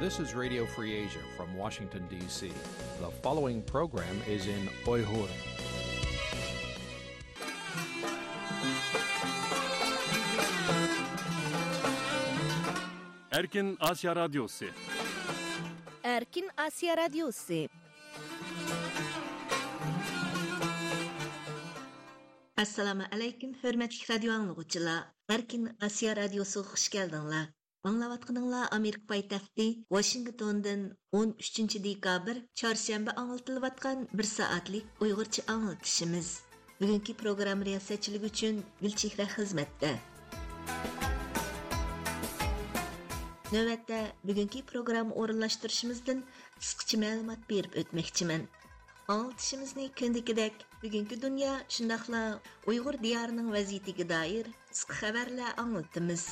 This is Radio Free Asia from Washington, D.C. The following program is in Uyghur. Erkin Asya Radyosu Erkin Asya Radyosu Assalamu alaykum, hörmətli radio anlıqçılar. Erkin Asya Radyosuga xush keldinglar. Аңлаватқаныңлар Америка пайтақты Вашингтондан 13 декабр чаршамба аңылтылыватқан бір soatlik ұйғырчы аңылтышымыз. Бүгінгі программа риясатчылыгы үшін Гүлчихра xizmatda. Növətdə bugünkü proqramı orunlaşdırışımızdan qısqacha məlumat berib ötməkçiman. Anlatışımızı kündükidək bugünkü dünya şundaqla Uyğur diyarının vəziyyətinə dair qısqa xəbərlər anlatımız.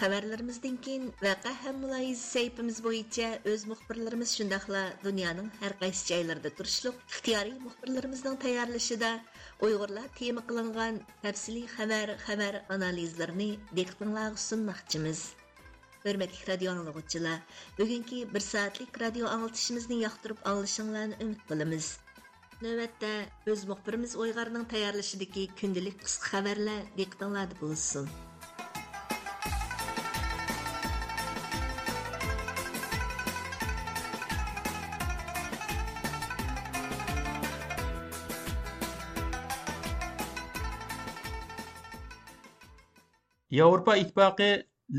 Xəbərlərimizdən keyin vəqə həm mülayiz səhifimiz boyunca öz müxbirlərimiz şundaqla dünyanın hər qaysı joylarida turishliq ixtiyoriy müxbirlərimizдің tayyorlashida Uyg'urlar tema qilingan təfsili xəbər, xəbər analizlarini diqqətinizə sunmoqchimiz. Hörmətli radio anlıqçılar, bugünkü 1 saatlik radio anlatışımızı yaxtırıb anlaşınlarını ümid qılımız. Növbətdə öz müxbirimiz Uyğarның tayyorlashidagi kundalik qisqa xəbərlər ياۋروپا ئىتتىپاقى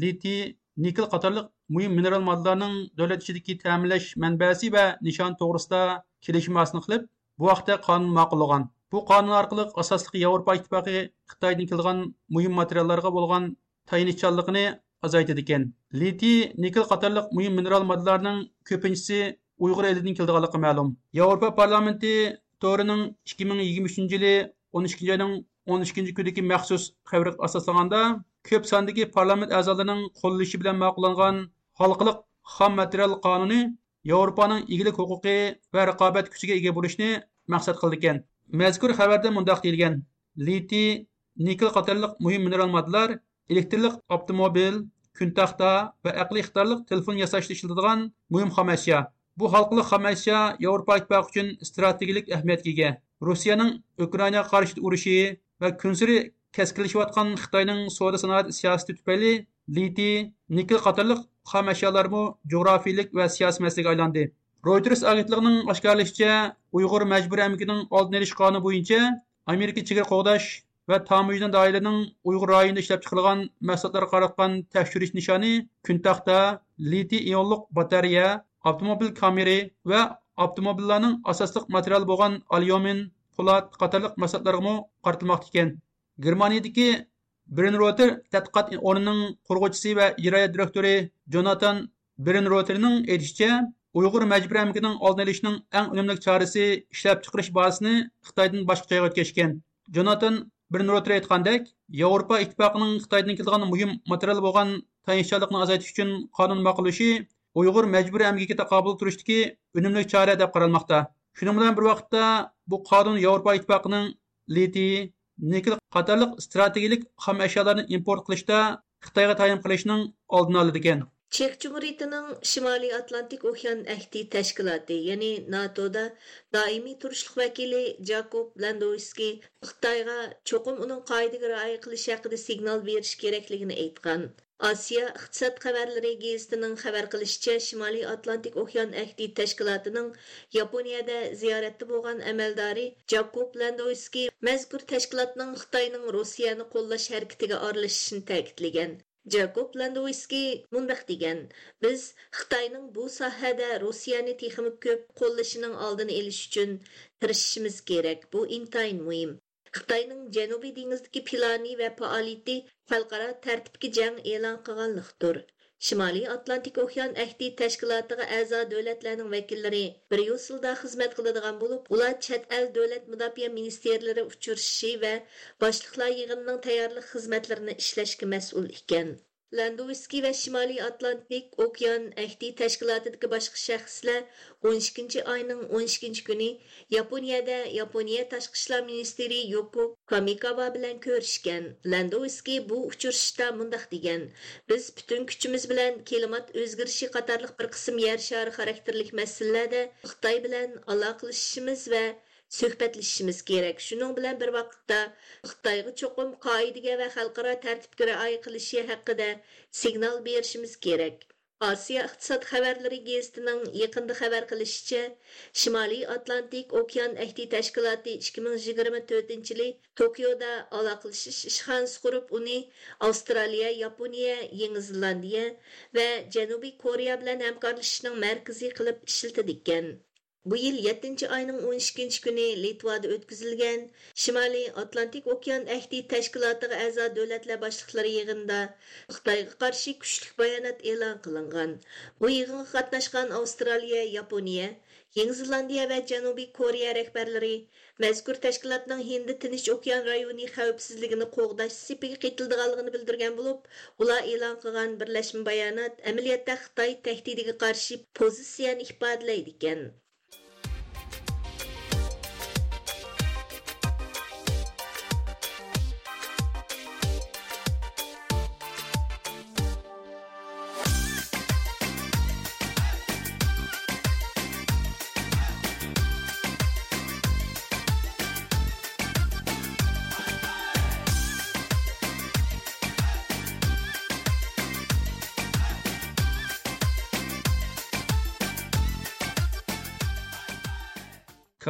литий, никел қатарлық مۇھىم مىنېرال ماددىلارنىڭ دۆلەت ئىچىدىكى تەمىنلەش مەنبەسى ۋە نىشانى توغرىسىدا كېلىشىم ھاسىل قىلىپ بۇ ھەقتە قانۇن ماقۇللىغان بۇ قانۇن ئارقىلىق ئاساسلىقى ياۋروپا ئىتتىپاقى خىتايدىن كېلىدىغان مۇھىم ماتېرىياللارغا بولغان تايىنىشچانلىقىنى ئازايتىدىكەن لىتىي نىكىل قاتارلىق مۇھىم مىنېرال ماددىلارنىڭ كۆپىنچىسى ئۇيغۇر ئېلىدىن كېلىدىغانلىقى مەلۇم ياۋروپا پارلامېنتى تورىنىڭ ئىككى مىڭ يىگىرمە ئۈچىنچى يىلى ئون ئىككىنچى ئاينىڭ ko'p sondagi parlament a'zolarining qo'llashi bilan ma'qullangan xalqliq xom material qonuni yevropaning egilik huquqi va raqobat kuchiga ega bo'lishni maqsad qildi ekan. Mazkur xabarda mundoq deyilgan. Liti nikel qatorliq muhim mineral moddalar elektrlik avtomobil kun taxta va aqli iqtidorliq telefon yasashda ishlatiladigan muhim xom ashyo bu xalqli xom ashyo yevropa ittifoqi uchun strategik ahamiyatga ega. Rossiyaning ukrainaga qarshi urushi va kunsiri keskinlashayotgan xitoyning savdo sanoat siyosati tufayli litiy nikel qatorliq xom ashyolarmu jo'grafiylik va siyosiy masalaga aylandi. Reuters agentligining oshkorlashicha uyg'ur majburiy amkining oldini olish qonuni bo'yicha amerika chegara qo'g'dash va tamujin doirasining uyg'ur rayonida ishlab chiqarilgan mahsulotlarga qaratgan tekshirish nishoni kuntaxta litiy ionliq batareya avtomobil kameri va avtomobillarning asosliq materiali bo'lgan alyumin po'lat qatorliq mahsulotlarga qaratilmoqda ekan. Germaniyadagi brenroter tadqiqot o'rnining qurg'uvchisi va ijroiya direktori jonatan brenroterning aytishicha uyg'ur majburiy amkining oldini olishning eng unumli chorasi ishlab chiqarish bazasini xitoydan boshqa joyga o'tkazishgan. Jonatan brenroter aytgandek yevropa ittifoqining xitoydan kelgan muhim material bo'lgan tayinshonlikni azaytish uchun qonun ma'qullashi uyg'ur majburiy amgiga taqobil turishdagi unumli chora deb qaralmoqda. Shuning bilan bir vaqtda bu qonun yevropa ittifoqining liti nikel қатарлық strategik хам ashyolarni import qilishda xitoyga tayin qilishning oldini oladi ekan Чек Cumhuriyeti'nin Şimali Atlantik okean Ehdi tashkiloti yani NATO'da doimiy turuşluk vakili Jakob Landowski xitoyga cho'qim uning qoidaga rioya qilish haqida signal berish kerakligini aytgan. Asiya iqtisod xabarlari gazetining xabar qilishicha, Shimoliy Atlantik okean ahdi tashkilotining Yaponiyada ziyoratda bo'lgan amaldori Jakob Landowski mazkur tashkilotning Xitoyning Rossiyani qo'llash harakatiga aralashishini ta'kidlagan. Jakob Landowski mundaq degan: "Biz Xitoyning bu sohada Rossiyani texnik ko'p qo'llashining oldini olish uchun tirishishimiz kerak. Bu intayin muhim. Xitoyning Janubiy dengizdagi plani va faoliyati xalqaro tartibga jang e'lon qilganlikdir. Shimoliy Atlantik okean ahdi tashkilotiga a'zo davlatlarning vakillari bir yo'silda xizmat qiladigan bo'lib, ular chet el davlat mudofaa ministerlari uchrashishi va boshliqlar yig'inining tayyorlik xizmatlarini ishlashga mas'ul ekan. Landowski va Shimoliy Atlantik okean ahdi tashkilotidagi boshqa shaxslar 12 oyning 12 kuni Yaponiyada Yaponiya tashqi ishlar ministri Yoko Kamikawa bilan ko'rishgan. Landowski bu uchrashishda mundaq degan: "Biz butun kuchimiz bilan klimat o'zgarishi qatorliq bir qism yer shari xarakterlik masalalarda Xitoy bilan aloqalashishimiz va suhbatlashishimiz kerak. Shuning bilan bir vaqtda Xitoyga cho'qim qoidaga va xalqaro tartibga rioya qilishi haqida signal berishimiz kerak. osiyo iqtisod xabarlari gazetining yaqinda xabar qilishicha, Shimoliy Atlantik okean ahdi tashkiloti 2024 yili Tokioda aloqalashish ishxonasi qurib, uni Avstraliya, Yaponiya, Yangi Zelandiya va Janubiy Koreya bilan hamkorlashishning markaziy qilib ishlatadigan. Bu yil 7 ayning 12 kuni Litvada o'tkazilgan Shimoliy Atlantik okean ahdi tashkilotiga a'zo davlatlar boshliqlari yig'inida Xitoyga qarshi kuchli bayonot e'lon qilingan. Bu yig'inga qatnashgan Avstraliya, Yaponiya, Yangi Zelandiya va Janubiy Koreya rahbarlari mazkur tashkilotning Hindi Tinch okean rayoni xavfsizligini qo'g'dash sipiga qaytildiganligini bildirgan bo'lib, ular e'lon qilgan birlashma bayonot amaliyotda Xitoy tahdidiga qarshi pozitsiyani ifodalaydi ekan.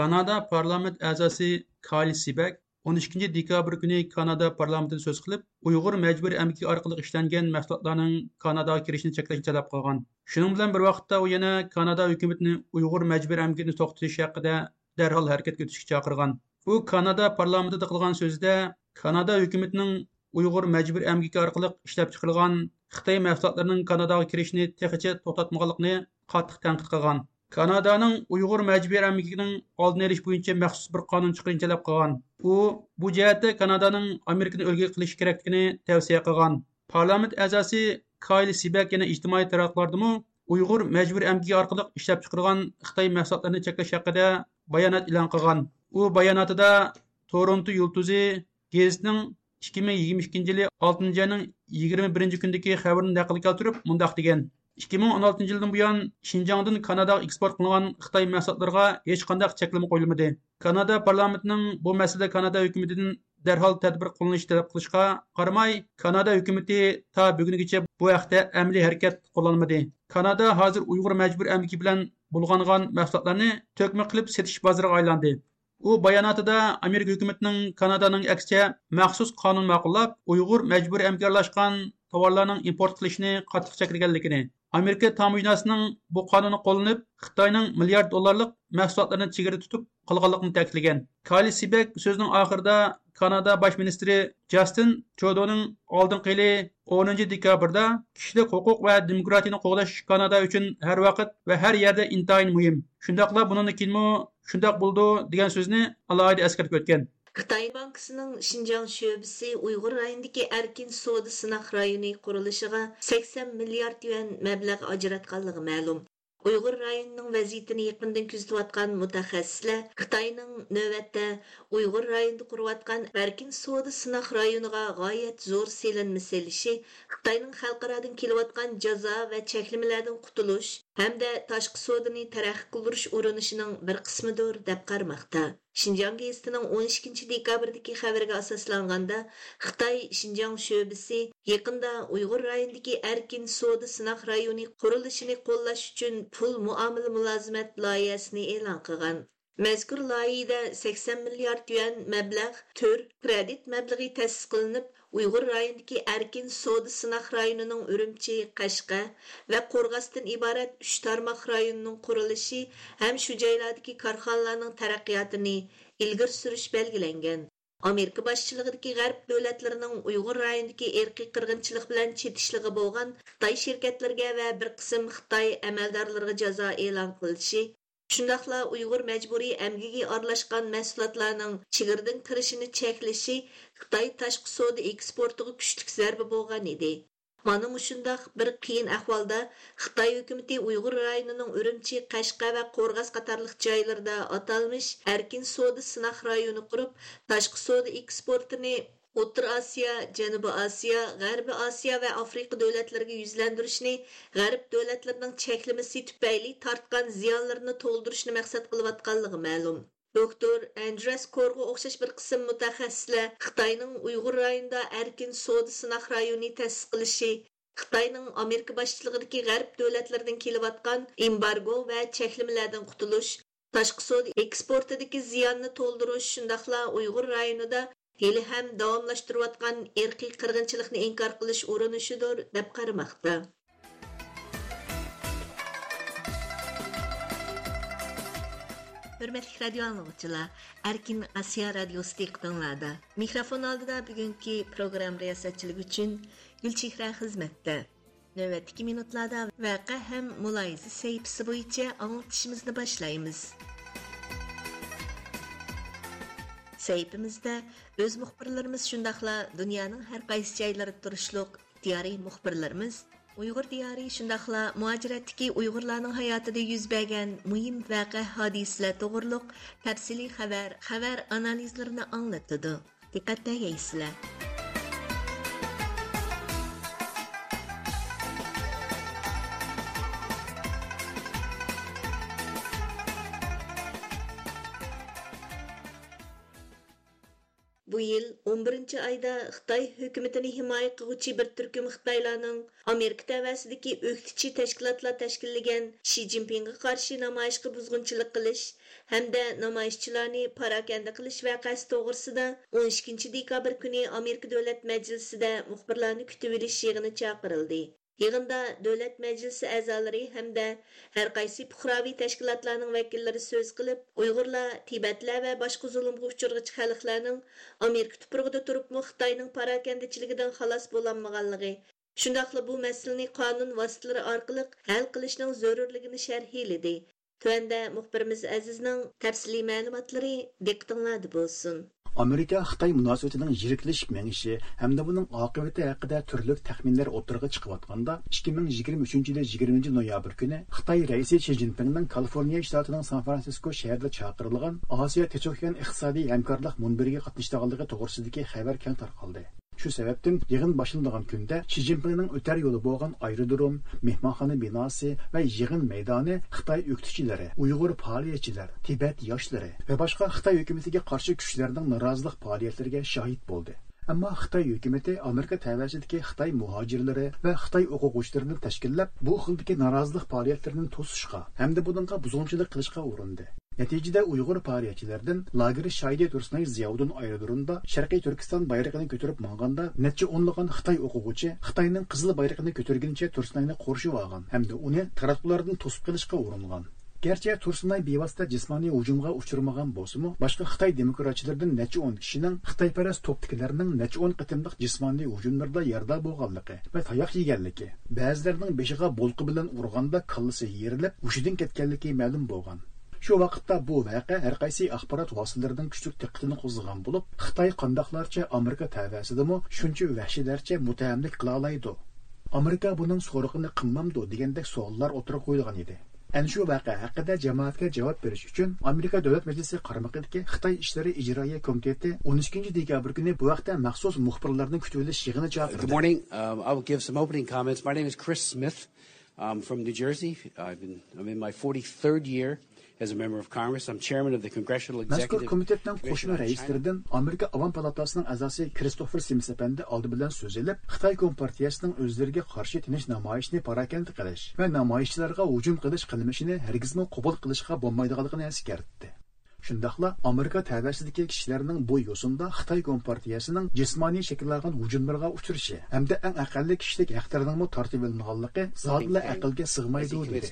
Kanada parlament a'zosi Kali Sibak 12 dekabr kuni Kanada parlamentida so'z qilib, Uyg'ur majburiy amgaki orqali ishlangan mahsulotlarning Kanadaga kirishini cheklashni talab qilgan. Shuning bilan bir vaqtda u yana Kanada hukumatini Uyg'ur majburiy amgakini to'xtatish haqida darhol harakatga o'tishga chaqirgan. U Kanada parlamentida qilgan so'zida Kanada hukumatining Uyg'ur majburiy amgaki orqali ishlab chiqarilgan Xitoy mahsulotlarining Kanadaga kirishini texicha to'xtatmaganligini qattiq tanqid qilgan. Kanadaning Uyghur мәҗбүри әмгекенең oldini olish bo'yicha maxsus bir qonun chiqarishni talab qilgan. U bu jihatda Kanadaning Amerikani o'lga qilish kerakligini tavsiya qilgan. Parlament a'zosi Kayli Sibak yana ijtimoiy taraqlardimi Uyg'ur majburiy amgaki orqali ishlab chiqarilgan Xitoy mahsulotlarini cheklash haqida bayonot e'lon qilgan. U bayonotida Toronto yulduzi gazetining 2022 yili 6 oyning 21 kundagi xabarini naql keltirib, mundaq degan: 2016 yildan buyon Şinjandan Kanadaga eksport qilingan Xitoy mahsulotlariga hech qanday cheklama qo'yilmadi. Kanada parlamentining bu masalada Kanada hukumatidan darhol tadbir qo'llanishni talab qilishga qaramay, Kanada hukumati ta bugungacha bu haqda amaliy harakat qo'llanmadi. Kanada hozir Uyg'ur majbur amgaki bilan bulg'angan mahsulotlarni to'kma qilib sotish bozoriga aylandi. u bayonotida amerika hukumatining kanadaning aksicha maxsus qonun ma'qullab uyg'ur majburiy amkorlashgan tovarlarning import qilishni qattiq cheklaganligini Amerika tamojnasining bu qonuni qo'llanib, Xitoyning milliard dollarlik mahsulotlarini chegara tutib qolganligini ta'kidlagan. Kali Sibek so'zining oxirida Kanada bosh ministri Justin Trudeauning oldingi yili 10 dekabrda kishilik huquq va demokratiyani qo'g'dash Kanada uchun har vaqt va har yerda intayin muhim. shundoqla bundan keyinmi shundoq bo'ldi degan so'zni alohida eskartib o'tgan. Xitoy bankisining Шинжаң sho'bisi Uyg'ur rayonidagi erkin savdo sinoq rayoni qurilishiga 80 milliard yuan mablag' ajratganligi ma'lum. Uyghur rayonining vaziyatini yaqindan kuzatayotgan mutaxassislar Xitoyning navbatda Uyghur rayonida qurayotgan erkin savdo sinoq rayoniga g'oyat zo'r selinma selishi Xitoyning xalqarodan kelayotgan jazo va cheklamalardan qutulish hamda tashqi savdoni taraqqiy qildirish urinishining bir qismidir deb qaramoqda. Шинжаң гезитінің 12 декабрдегі xabarga asoslanganda Xitoy Шинжаң sho'bisi yaqinda Uyg'ur rayonidagi erkin savdo sinoq rayoni qurilishini qo'llash uchun pul muomala mulozimat loyihasini e'lon qilgan. Mazkur loyihada 80 milliard yuan mablag' tur kredit mablag'i ta'sis qilinib, ئۇيغۇر رايونىدىكى ئەركىن سودا sinoq rayonining ئۈرۈمچى، Qashqa va قورغاستىن iborat ئۈچ tarmoq rayonining qurilishi ham shu جايلاردىكى korxonalarning taraqqiyotini ئىلگىرى surish belgilangan. Америка boshchiligidagi g'arb davlatlarining Уйгыр районындагы ирки qirg'inchilik белән chetishligi булган Xitoy şirketләргә ва бер qism Хытай әмәлдарларына jazo e'lon qilishi Uyg'ur majburiy əmgəyə aralashgan mahsulotlarning chegirdan kirishini cheklashi Xitoy tashqi savdo eksportiga kuchli zarba bo'lgan edi. Mana mushundaq bir qiyin ahvolda Xitoy hukumati Uyg'ur rayonining Urumchi, Qashqa va Qo'rg'as qatorliq joylarida atalmish erkin savdo sinoq rayoni qurib, tashqi savdo eksportini O'rta Osiyo, Janubiy Osiyo, G'arbiy Osiyo va Afrika davlatlariga yuzlantirishni, G'arb davlatlarining cheklamasi tufayli tortgan ziyonlarini to'ldirishni maqsad qilayotganligi ma'lum. Doktor Andres Korga o'xshash bir qism mutaxassislar Xitoyning Uyg'ur rayonida erkin savdo sinoq rayoni ta'sis qilishi, Xitoyning Amerika boshchiligidagi g'arb davlatlaridan kelayotgan embargo va cheklamalardan qutulish, tashqi savdo eksportidagi ziyonni to'ldirish shundaqla Uyg'ur rayonida hali ham davomlashtirayotgan irqiy qirg'inchilikni inkor qilish urinishidir deb qaramoqda. hurmatli radio anlıqçılar, Erkin osiyo Radyosu diqqətinizdə. Mikrofon oldida bugungi proqram riyasətçilik uchun gulchehra xizmatda navbatdagi minutlarda vaqa ham mülayizi səhifəsi bo'yicha anlatışımızı boshlaymiz Saytimizda o'z muxbirlarimiz şundaqla dunyoning har qaysi joylarida turishliq diyoriy muxbirlarimiz uyg'ur diyori shundoqla muajiratdagi uyg'urlarning hayotida yuz bergan muhim voqea hodisalar to'g'riliq tafsiliy xabar xabar analizlarini anglatadi diqqatda yeysizlar Bu yil 11 ayda Xitoy hökumətini himoya qiluvchi bir turkum Xitoylarning Amerika tavasidagi o'qituvchi tashkilotlar tashkillagan Shi Jinpingga qarshi namoyishga buzg'unchilik qilish hamda namoyishchilarni parakanda qilish voqeasi to'g'risida 12 dekabr kuni Amerika Davlat Majlisida muxbirlarni kutib olish yig'ini chaqirildi. Yığında Dövlət Məclisi əzaları həmdə hər qaysı puxravi təşkilatlarının vəkilləri söz qılıb, Uyğurlar, Tibetlər və başqa zulmğa uçurğucu xalqlarının Amerika tuprugida turubmu Xitayning parakəndəçiligidən xalas bolanmağanlığı, Şundaqla bu məsələni qanun vasitələri orqali həll qilishning zarurligini sharhladi. Төәндә мұхбіріміз әзізнің тәпсілі мәліматлары дектіңлады болсын. Америка Xitay münasibətinin yiriklişik məngişi həm бұның bunun aqibəti түрлік türlü təxminlər oturğa çıxıb 2023-20-ді noyabr günü Xitay rəisi Xi Jinpingin Kaliforniya ştatının San Fransisko şəhərində çağırılğan Asiya Teçokyan iqtisadi həmkarlıq münbiriga qatnışdığanlığı toğrusudakı xəbər kən tarqaldı. Shu sababdan yig'in boshlanadigan kunda Xi Jinpingning o'tar yo'li bo'lgan aerodrom, mehmonxona binosi va yig'in maydoni Xitoy o'qituvchilari, Uyg'ur faoliyatchilar, Tibet yoshlari va boshqa Xitoy hukumatiga qarshi kuchlarning norozilik faoliyatlariga shohid bo'ldi. Ammo Xitoy hukumati Amerika tavasidagi Xitoy muhojirlari va Xitoy o'quvchilarini tashkillab, bu xildagi norozilik faoliyatlarini to'sishga hamda buningga buzg'unchilik qilishga urindi. Natijada Uyg'ur faoliyatchilaridan lageri Shaydi Tursunay Ziyovuddin aerodromida Sharqiy Turkiston bayrog'ini ko'tarib manganda necha o'nlagan Xitoy o'quvchi Xitoyning qizil bayrog'ini ko'targuncha Tursunayni qo'rshib olgan hamda uni taratqulardan to'sib qilishga uringan. garchi Tursunay bevosita jismoniy hujumga uchirmagan bo'lsa-mu, boshqa Xitoy demokratchilaridan necha o'n kishining Xitoyparast to'ptikilarning necha o'n qitimliq jismoniy hujumlarda yarda bo'lganligi va tayoq yeganligi, ba'zilarining beshiga bolqi bilan urganda kallasi yerilib, hushidan ketganligi ma'lum bo'lgan. Шу вақытта bu вакыа har qaysi axborot vositalarining kuchlik диккәтен qo'zg'agan bo'lib xitoy qandoqlarcha Америка tavasidimi shuncha вәхшиләрчә mutaamlik кыла алайды. Америка бұның сорыгыны кылмамды дигәндәк суаллар отыра куелган еді. Ән şu вакыа хакында җәмәгатькә җавап бериш өчен Америка Дәүләт Мәҗлесе кармагындагы Хытай эшләре иҗраия комитеты 13 декабрь көне бу махсус мөхбирләрне give some opening comments. My name is Chris Smith. From New Jersey. Been I'm in my year as a member of Congress. I'm chairman of the Congressional Executive komitetning qo'shma raislaridan Amerika Avam palatasining a'zosi Kristofer Sims apandi oldi bilan so'z elib, Xitoy Kompartiyasining o'zlariga qarshi tinish namoyishini parakanda qilish va namoyishchilarga hujum qilish qilmishini hargizmi qabul qilishga bo'lmaydiganligini eskartdi. Shundaqla Amerika tavasidagi kishilarning bu yo'sinda Xitoy Kompartiyasining jismoniy shakllangan hujumlarga uchrashi hamda eng aqalli kishilik haqlarining tartib olinganligi zotla aqlga sig'maydi dedi.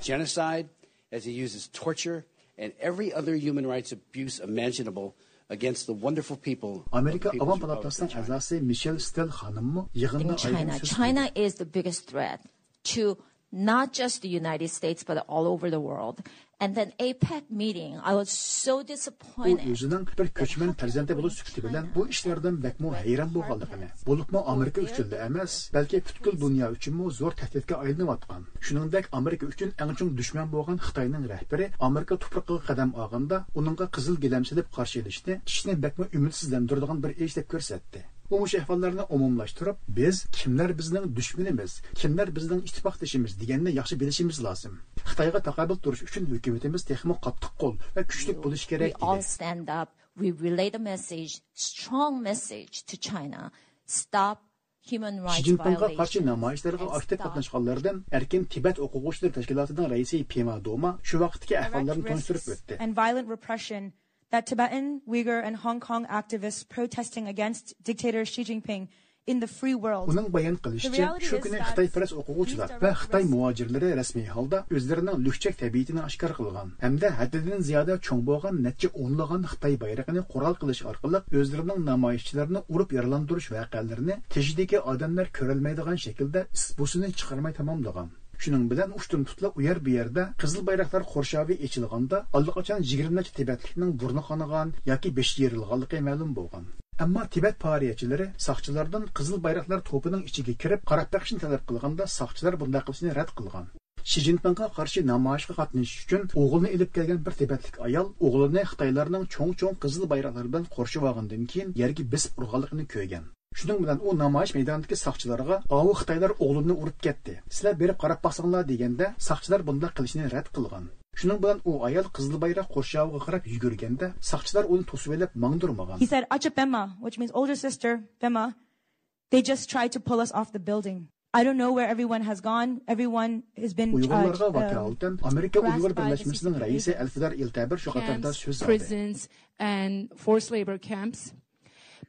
Genocide as he uses torture and every other human rights abuse imaginable against the wonderful people. Amerika Avam Palatasining a'zosi Michelle Stell xonimmi yig'inda China. China is the biggest threat to not just the United States, but all over the world. And then APEC meeting, I was so u disappointed. o'zining bir ko'chman farzandi bo'lish sukti bilan bu ishlardan bakmo hayron bo'lganligini bo'libmi amerika uchun emas balki butkul dunyo uchunmi zo'r tahdidga aylanayotgan shuningdek amerika uchun eng chong dushman bo'lgan xitoyning rahbari amerika tuproqiga qadam olganda uningga qizil gilam silib qarshi olishni kishini bakmo umidsizlantiradigan bir ish deb ko'rsatdi bu ahvollarni umumlashtirib biz kimlar bizning dushmanimiz kimlar bizning ittifoqdoshimiz deganni yaxshi bilishimiz lozim xitoyga taqobil turish uchun hukumatimiz texmo qattiq qo'l va kuchli bo'lishi We kerak all dedi stand up. We relay the message, strong message to China. Stop human Şi rights Jinpingga qarshi namoyishlarga aktiv qatnashganlardan erkin Tibet o'quvchilar tashkilotining raisi Pema Doma shu vaqtdagi tunishtirib risks o'tdi. and violent repression that Tibetan, Uyghur, and Hong Kong activists protesting against dictator Xi Jinping in the free world. Uning bayon qilishicha, shu kuni Xitoyparast o'quvchilar va Xitoy muhojirlari rasmiy holda o'zlarining lukchak tabiatini oshkor qilgan hamda haddidan ziyoda cho'ng bo'lgan necha o'nlagan Xitoy bayrog'ini qurol qilish orqali o'zlarining namoyishchilarini urib yaralantirish voqealarini tejidagi odamlar ko'rolmaydigan shaklda isbusini chiqarmay tamomlagan. Shuning bilan ushtum tutla u yer bu yerda qizil bayroqlar qo'rshovi echilganda allaqachon 20 necha Tibetlikning burni qonigan yoki beshi yerilganligi ma'lum bo'lgan. Ammo Tibet pariyachilari soqchilardan qizil bayroqlar to'pining ichiga kirib qarab baqishni talab qilganda soqchilar bunday qilishni rad qilgan. Shi Jinpingga qarshi namoyishga qatnashish uchun o'g'ilni ilib kelgan bir tibetlik ayol o'g'lini Xitoylarning cho'ng-cho'ng qizil bayroqlar bilan qorshib olgandan keyin yerga bisib urganligini ko'rgan. Shuning bilan u namoyish maydonidagi soqchilarga "Avu Xitoylar o'g'limni urib ketdi. Sizlar berib qarab baqsanglar" deganda soqchilar bunday qilishni rad qilgan. Shuning bilan u ayol qizil bayroq qo'rshoviga qarab yugurganda soqchilar uni to'sib olib mangdirmagan. He said, Acha Bema, which means older sister, Bema, they just tried to pull us off the building. I don't know where everyone has gone. Everyone has been uh, Uyg'urlarga um, vakolatdan Amerika harassed Uyg'ur by the birlashmasining CCP. raisi Alfidar Iltabir shu qatorda camps, so'z oldi. prisons, and forced labor camps.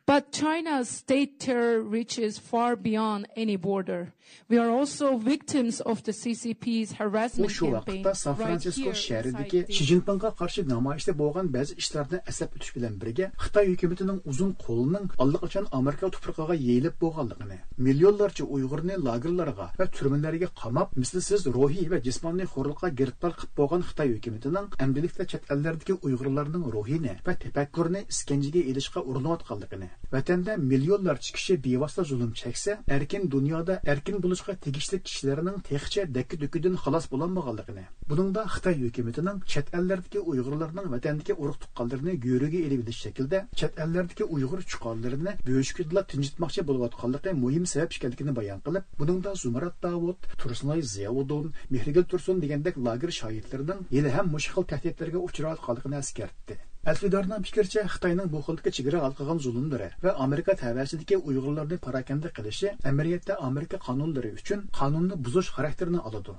But China's state terror reaches far beyond any border. We are also victims of the CCP's harassment campaign. vaqtda San Francisco şəhərindəki Xi Jinpingə qarşı namayişdə bolğan bəzi işlərdən əsəb ötüş bilan birgə Xitay hökumətinin uzun kolunun qolunun allaqaçan Amerika tuprağına yeyilib bolğanlığını, milyonlarca Uyğurni lagerlərə və türmələrə qamab, misilsiz ruhi və cismani xorluqqa giriftar qılıb bolğan Xitay hökumətinin əmdilikdə çət əllərdəki Uyğurlarning ruhini və təfəkkürünü iskəncəyə elişə urunayotqanlığını vatanda millionlarcha kishi bevosita zulm cheksa, erkin dunyoda erkin bo'lishga tegishli kishilarning texcha dakki-dukidan xalos bo'lolmaganligini, buningda Xitoy hukumatining chet ellardagi Uyg'urlarning vatandagi urug' tuqqanlarini go'riga elib shaklda chet ellardagi Uyg'ur chuqonlarini bo'shkidla tinjitmoqchi bo'layotganligi muhim sabab ekanligini bayon qilib, buningda Zumrat Davud, Tursunoy Ziyovudun, Mehrigul Tursun degandek lager shoirlarining yili ham mushkil tahdidlarga uchrayotganligini eskartdi. Alfidarning fikricha Xitoyning bu xildagi chegara alqagan zulmlari va Amerika tavasidagi Uyg'urlarni parakanda qilishi amaliyotda Amerika qonunlari uchun qonunni buzish xarakterini oladi.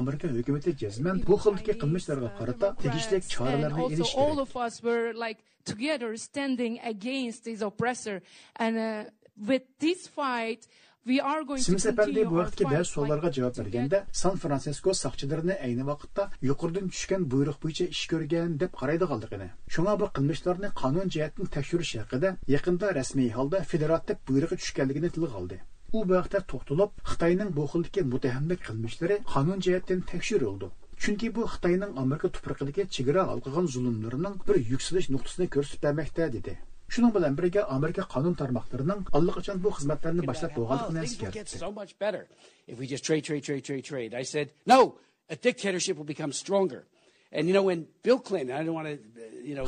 Amerika hukumati jazman bu xildagi qilmishlarga qarata tegishli and choralarni also elish all of us were like together standing against this oppressor and uh, with this fight Seferdi continue bu vaqtki ba'zi savollarga javob berganda San Fransisko soqchilarini ayni vaqtda yuqoridan tushgan buyruq bo'yicha ish ko'rgan deb qaraydiganligini. Shunga bu qilmishlarni qonun jihatdan tekshirish haqida yaqinda rasmiy holda federativ buyrug'i tushganligini tilga oldi. U bu vaqtda to'xtalib, Xitoyning bu xildagi mutahamlik qilmishlari qonun jihatdan Шуның белән бергә Америка канун тармакларының аллыкачан бу хезмәтләрне башлап булганлыгын oh, әскәртте. If we just trade, trade, trade, trade, trade, I said, no, a dictatorship will become stronger. And you know when Bill Clinton, I don't want to, you know,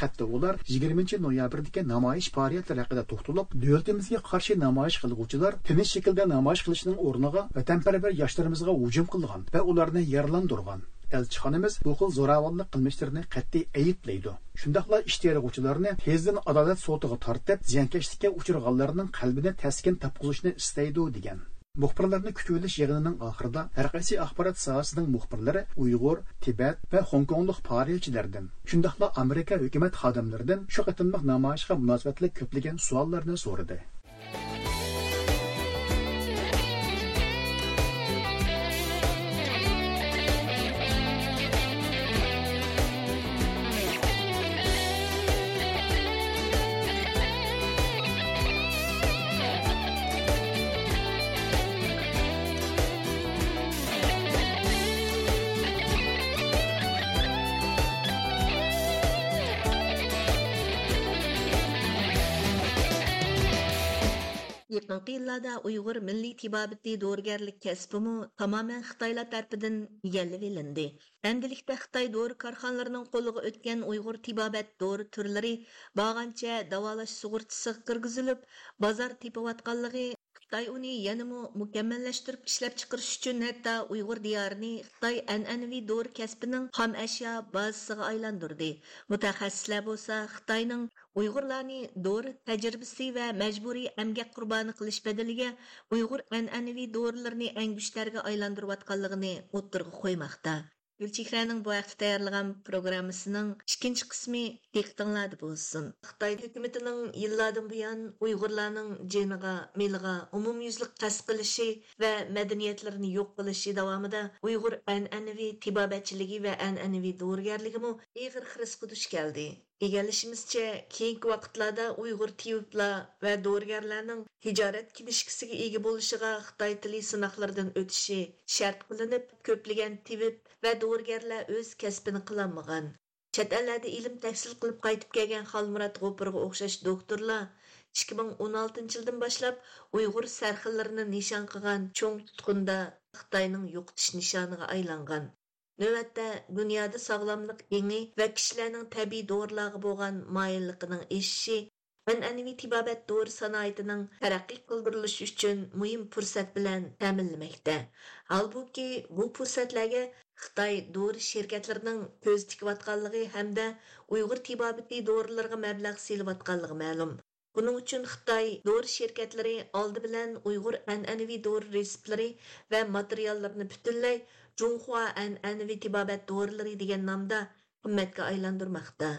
Hatto ular 20 noyabrdagi namoyish faoliyatlari haqida to'xtalib, davlatimizga qarshi namoyish qilguvchilar tinch shaklda namoyish qilishning o'rniga vatanparvar yoshlarimizga hujum qilgan va ularni yaralandirgan. Elchixonamiz bu xil zo'ravonlik qilmishlarini qat'iy ayblaydi shundoqla ish tezdan adolat sotiga tortib, ziyonkashlikka uchirganlarning qalbini taskin topqizishni istaydi degan. Muxbirlarni kutib olish yig'inining oxirida har qaysi axborot sohasining muxbirlari Uyg'ur, Tibet va Hong Konglik faoliyatchilardan, shundaqla Amerika hukumat xodimlaridan shu qatimliq namoyishga munosabatli ko'plagan savollarni so'radi. соңғы йыллада уйғур милли тибабитти дорыгерлик кәсбиму тамамен Хитайла тарпидин йеллевилинди. Эндиликте Хитай дору карханларынын қолыгы өткен уйғур тибабет дору түрлери бағанча давалаш суғуртсы кыргызылып, базар типаватканлыгы Xitoy uni yanımı mukammallashtirib ishlab chiqarish uchun hatto Uyg'ur diyorini Xitoy an'anaviy dori kasbining xom ashyo bazasiga aylantirdi. Mutaxassislar bo'lsa Xitoyning Uyg'urlarni dori tajribasi va majburiy amgak qurboni qilish badaliga Uyg'ur an'anaviy dorilarni angushlarga aylantirayotganligini o'ttirg'a qo'ymoqda. Gülçihrənin bu vaxt tayarlayan proqramısının ikinci qismi diqqətinizdə olsun. Xitay hökumətinin illərdən bu yan Uyğurların ciniga, miliga ümumyüzlük qəsd qilishi və mədəniyyətlərini yox qilishi davamında Uyğur ənənəvi tibabatçılığı və ənənəvi dövriyyərligi mu ağır xirısqı. Egallishimizcha, keyingi vaqtlarda Uyg'ur tibiblar va dorigarlarning tijorat kimishkisiga ega bo'lishiga Xitoy tili sinoqlaridan o'tishi shart qilinib, ko'plagan tibib va dorigarlar o'z kasbini qilolmagan. Chet ellarda ilm tahsil qilib qaytib kelgan Xalmurod G'opurga o'xshash doktorlar 2016 yildan boshlab Uyg'ur sarxillarini nishon qilgan cho'ng tutqunda Xitoyning yo'qotish nishoniga aylangan. Növətdə dünyada sağlamlıq yeni və kişilərin təbii doğrularga bolğan mayilliğinin eşişi an'anaviy tibobat dori sanoatining taraqqiy qildirilishi uchun muhim fursat bilan ta'minlamoqda holbuki bu fursatlarga xitoy dori sherkatlarining ko'z tikayotganligi hamda uyg'ur tibobati dorilarga mablag' selayotganligi ma'lum buning uchun xitoy dori sherkatlari oldi bilan uyg'ur an'anaviy dori reseptlari va materiallarni butunlay Junhua an'anaviy tibobat to'g'rilari degan nomda qimmatga aylantirmoqda.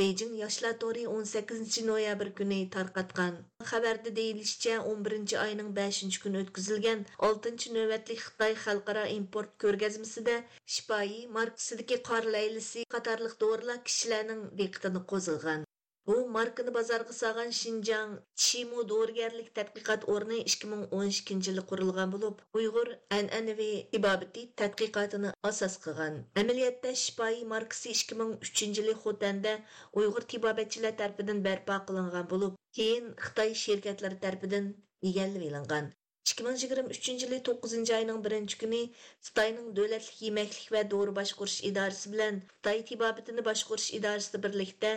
Beijing yoshlar to'ri 18 noyabr kuni tarqatgan. Xabarda deyilishicha 11 oyning 5 kuni o'tkazilgan 6 navbatli Xitoy xalqaro import ko'rgazmasida Shipoyi markasidagi qor laylisi qatorliq dorilar kishilarning diqqatini qo'zg'agan. Bu markani bozorga solgan Shinjang Chimu dorigarlik tadqiqot o'rni 2012 yili qurilgan bo'lib, Uyg'ur an'anaviy ibobati tadqiqotini asos qilgan. Amaliyotda Shifoyi markasi 2003 yili Xotanda Uyg'ur tibobatchilar tomonidan barpo qilingan bo'lib, keyin Xitoy shirkatlari tomonidan egallab olingan. 2023 yili 9 ayning 1 kuni Xitoyning davlatlik yemaklik va dori boshqarish idorasi bilan Xitoy tibobatini boshqarish idorasi birlikda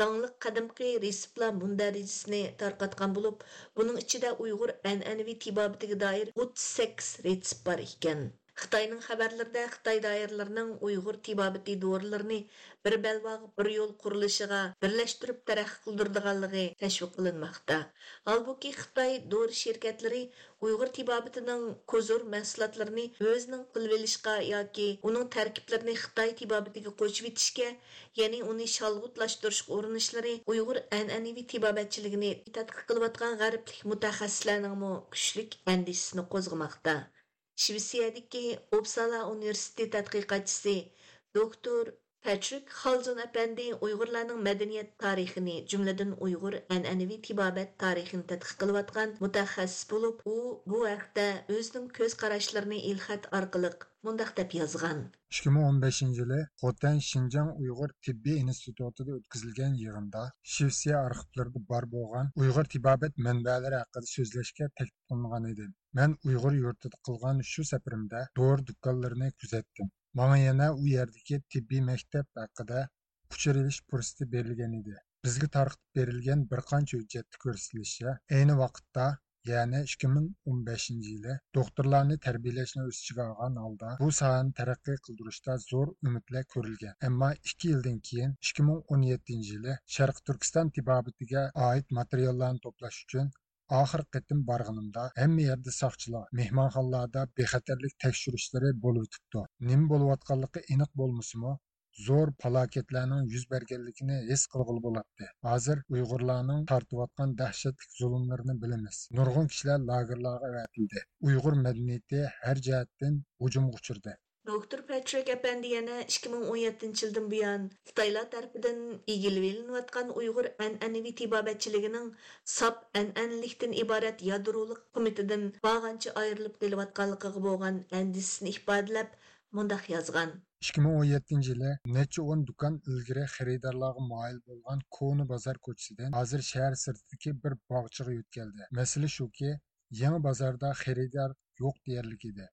داڭلىق قەدىمكى رېسېپلار مۇندەرىجىسىنى تارقاتقان بولۇپ، بۇنىڭ ئىچىدە ئۇيغۇر ئەنئەنىۋى تېبابىتىگە دائىر 38 رېتسېپ بار ئىكەن. Xitayning xabarlarida Xitoy doiralarining Uyg'ur tibobati dorilarini bir balvoq bir yo'l qurilishiga birlashtirib taraqqiy qildirdiganligi tashviq qilinmoqda. Holbuki Xitoy dori shirkatlari Uyg'ur tibobatining ko'zur mahsulotlarini o'zining qilib olishga yoki uning tarkiblarini Xitoy tibobatiga qo'shib etishga, ya'ni uni shalg'utlashtirishga urinishlari Uyg'ur an'anaviy tibobatchiligini tadqiq qilayotgan g'arblik mutaxassislarning kuchlik andishisini qo'zg'amoqda. Швециядагы Uppsala университети тадқиқатчысы доктор Патрик Халзон әпәнди уйгырларның мәдәният тарихын, jumladan уйгыр әнәнәви тибабат тарихын тадқиқ кылып аткан мутахассис булып, у бу вакытта өзенең көз карашларын илхат аркылы mundaq deb yozgan 2015 yili xotan shinjang uyg'ur tibbiy institutida o'tkazilgan yig'inda shvetsiya arxivlarida bor bo'lgan uyg'ur tibobat manbalari haqida so'zlashga taklif qilingan edi. Man uyg'ur yurtida qilgan shu safarimda dori do'konlarini kuzatdim. Manga yana u yerdagi tibbiy maktab haqida uchur ilish fursati berilgan edi. Bizga tarqitib berilgan bir qancha hujjatda ko'rsatilishicha ayni vaqtda ya'ni ikki ming o'n beshinchi yili doktorlarni tarbiyalashni o'z ichiga olgan holda bu sohani taraqqiy qildirishda zo'r umidlar ko'rilgan ammo ikki yildan keyin ikki ming o'n yettinchi yili sharq turkiston tibobatiga oid materiallarni to'plash uchun oxirgi qatim borganimda hamma yerda soqchilar mehmonxonalarda bexatarlik tekshirishlari bo'lib o'tibdi nima bo'layotganligi aniq bo'lmasimi zo'r falokatlarning yuz berganligini his qilg'ili bo'ladi hozir uyg'urlarning tortiyotgan dahshatli zulmlarini bilamiz nurg'un kishilar lagerlarga avatildi uyg'ur madaniyati har jihatdan hujumga uchirdi Доктор Патрик әпәнди яна 2017 елдан буян Xitoylar тарафыдан игилвелинәткан уйгыр әнъәнәви тибабәтчилегенең сап әнъәнлектән ибарәт ядролык комитетыдан баганчы айырылып килеп атканлыгы булган әндисен ифадалап, мондак язган. 2017 yili necha o'n do'kon ilgari xaridorlarga moyil bo'lgan Koni bozor ko'chasidan hozir shahar sirtidagi bir bog'chaga yo'tkaldi. Masala shuki, yangi bozorda xaridor yo'q deyarlik edi.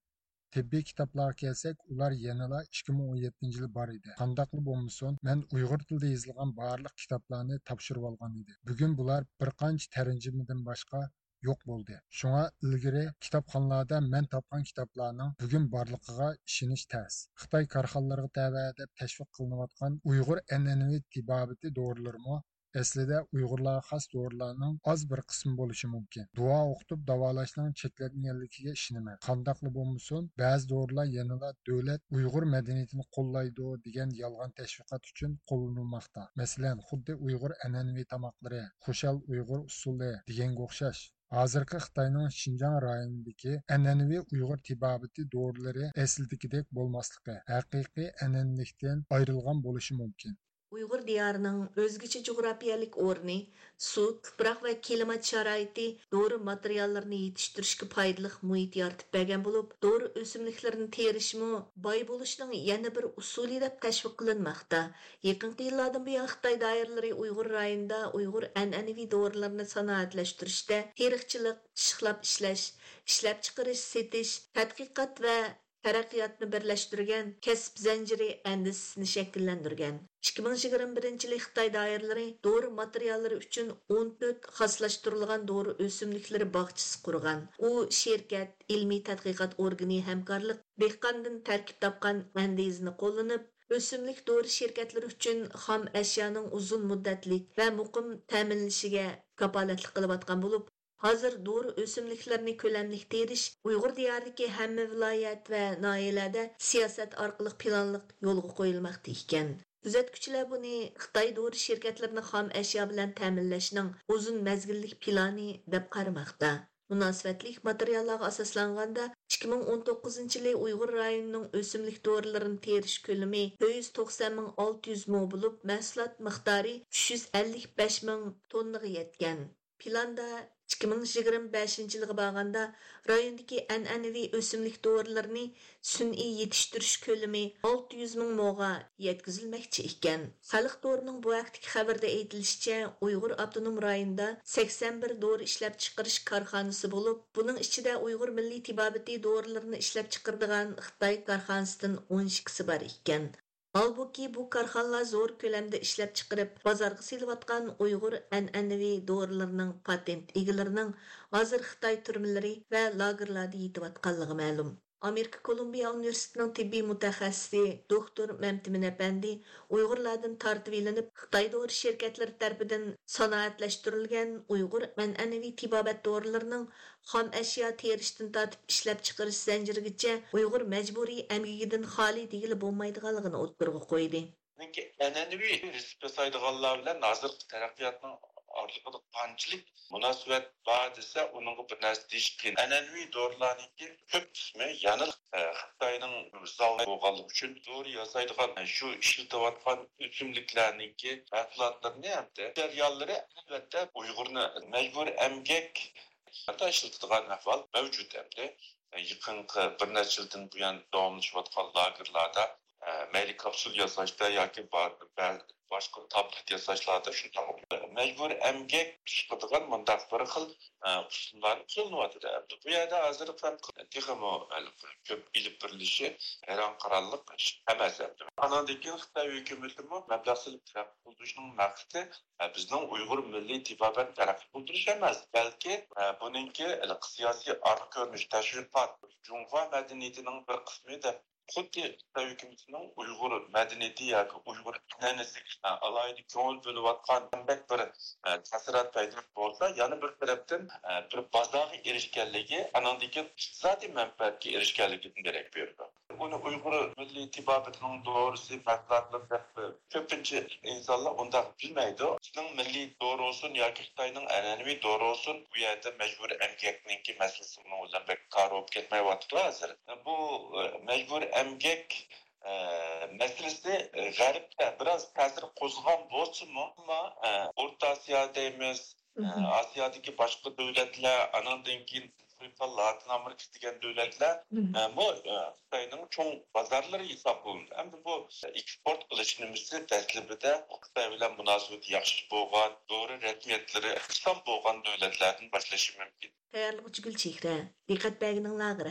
Tibbiy kitoblarga kelsak, ular yanala 2017 yili bor edi. Qandaqli bo'lmasin, men Uyg'ur tilida yozilgan barliq kitoblarni topshirib olgan edi. Bugun bular bir qancha tarjimadan boshqa yo'q bo'ldi. Shunga ilgari kitobxonlarda men topgan kitoblarning bugun borligiga ishonish tas xitoy korxonlariga tava deb tashviq qilinayotgan uyg'ur an'anaviy tibobati dorilarmi aslida uyg'urlarga xos dorilarning oz bir qismi bo'lishi mumkin. Duo o'qitib davolashning cheklanganligiga ishonaman. Qandoqli bo'lmasin ba'zi dorilar yanada davlat uyg'ur madaniyatini qo'llaydi degan yolg'on tashviqot uchun qo'llanilmoqda. Masalan xuddi uyg'ur an'anaviy tamoqlari xushal uyg'ur usuli deganga o'xshash hozirgi xitoyning shinjang rayonidagi an'anaviy uyg'ur tibobati dorilari aslidagidek bo'lmasligi haqiqiy an'analikdan ayrilgan bo'lishi mumkin Uyghur diyarının özgüçü coğrafiyalik orni, su, tuproq va klimat sharoiti doğru materiallarni yetishtirishga foydali muhit yaratib bergan bo'lib, doğru o'simliklarni terishmi boy bo'lishning yana bir usuli deb tashviq qilinmoqda. Yaqinqi yillardan buyon Xitoy doiralari Uyg'ur rayonida Uyg'ur an'anaviy dorilarni sanoatlashtirishda teriqchilik, ishqlab ishlash, ishlab chiqarish, setish, tadqiqot va تەرەققىياتنى بىرلەشتۈرگەن кәсіп زەنجىرى ئەندىزىسىنى شەكىللەندۈرگەن 2021 yılı Xitay dairələri doğru materialları үшін 14 xaslaşdırılğan doğru ösümlükləri bağçısı құрған. O şirkət, ilmi tədqiqat orqanı həmkarlıq dehqandan tərkib tapqan əndizini qollanıb Өсімлік o'simlik dori үшін uchun әшияның ұзын uzun вә va muqim ta'minlanishiga қылып атқан болып, Hozir doğru o'simliklarni ko'lamlik terish Uyg'ur diyoridagi hamma viloyat va noyalarda siyosat orqali planliq yo'lga qo'yilmoqda ekan. Kuzatuvchilar buni Xitoy dori shirkatlarini xom ashyo bilan ta'minlashning uzun mazgillik plani deb qaramoqda. Münasibətlik materiallarga asoslanganda 2019 yili Uyg'ur rayonining o'simlik dorilarini terish ko'lami 190 600 bo'lib, mahsulot miqdori 355 ming tonnaga yetgan. Planda 2025 yılına bağında rayondaki ənənəvi ösümlük doğrularını sün'i yetiştiriş kölümü 600 min moğa yetkizilmekçi iken. Xalq doğrunun bu vaktiki xəbərdə edilişçə Uyğur Abdunum rayında 81 doğru işləb çıxırış karxanası болып, bunun içində Uygur Milli Tibabeti doğrularını işləb çıxırdığan Xitay karxanasından 12-si var iken. Halbuki bu korxonalar zo'r ko'lamda ishlab chiqarib, bozorga selayotgan Uyg'ur an'anaviy dorilarning patent egalarining hozir Xitoy turmalari va lagerlarda yetayotganligi ma'lum. Amerika Kolumbiya Universitetining tibbiy mutaxassisi doktor Mamtimin Apandi Uyg'urlardan tartib elinib, Xitoy dori shirkatlari tomonidan sanoatlashtirilgan Uyg'ur an'anaviy tibobat dorilarining xom ashyo terishdan tortib ishlab chiqarish zanjirigacha Uyg'ur majburiy amgigidan xoli degili bo'lmaydiganligini o'ttirg'a qo'ydi. Orliqida qanchalik munosabat bor desa uning bir narsa deyish qiyin. An'anaviy dorilarniki ko'p qismi yana e, xitoyning misoli bo'lganligi uchun dori yasaydigan e, shu ishlatilayotgan o'simliklarniki mahsulotlarni hamda jarayonlari albatta uyg'urni majbur emgak ishlatadigan ahvol mavjud hamda. E, yaqinqi bir necha yildan buyon davomlashayotgan lagerlarda mayli kapsul yasashda yoki boshqa tablet yasashlarda shundoq majbur emgak chiqadigan mundaq bir xil usullar qo'llanyapti bu yerda hozir ko'p ilib birilishi hayron qararliq ish emas andan keyin xitoy hukumati mablag' silib taraqqiy qildirishning maqsadi bizning uyg'ur milliy tibobat taraqqiy emas balki buningki siyosiy arq ko'rinish tashviqot jung'o madaniyatining bir qismi xuddi xitoy hukumatining uyg'ur madaniyati yoki uyg'ur an'anasiga alohida ko'ngil bo'layotgan bir e, tasirat paydo bo'lsa yana bir tarafdan e, bir bozorga erishganligi anandagi iqtisodiy manfaatga erishganligidan darak berdi uni uyg'ur milliy tibobatining dorisi maqsadli deb ko'pincha insonlar unda bilmaydi bizning milliy dori bo'lsin yoki xitoyning an'anaviy dori bo'lsin bu yerda majburiy emgakniki masalasini o'zim kor bo'lib ketmayotdi bu majburiy emgak мәселесі ғәріпте біраз қазір қозған ма орта азия дейміз Асиядагы басқа дәүләтләр, анандан кейін куйсалла атынан бир кичиген дөөлөтлөр бу кытайдын чоң базарлары эсеп кылынды эми бұл экспорт кылышыбызды тәсилбиде кытай менен мунасабат жакшы болгон доры башлашы лағы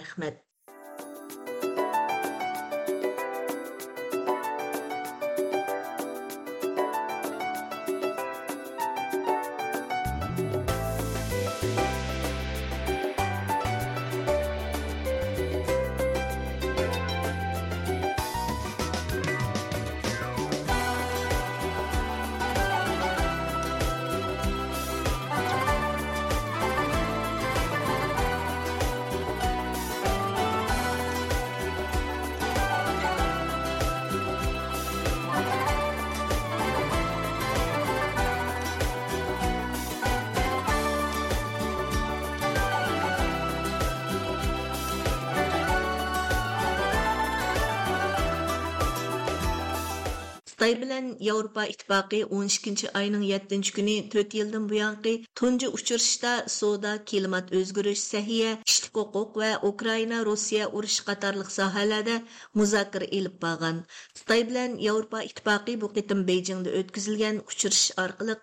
yevropa ittifoqi o'n ikkinchi oyning 7 kuni 4 yildan بۇيانقى تۇنجى ئۇچرىشىشتا سودا, klimat o'zgarish sahiya كىشىلىك huquq va Ukraina Rossiya ئۇرۇشى qatorliq sohalarda مuzاكىرە ئېلىپ بارغان. Xitoy bilan Yevropa ittifoqi bu qitim Beyjingda o'tkazilgan uchrashish orqali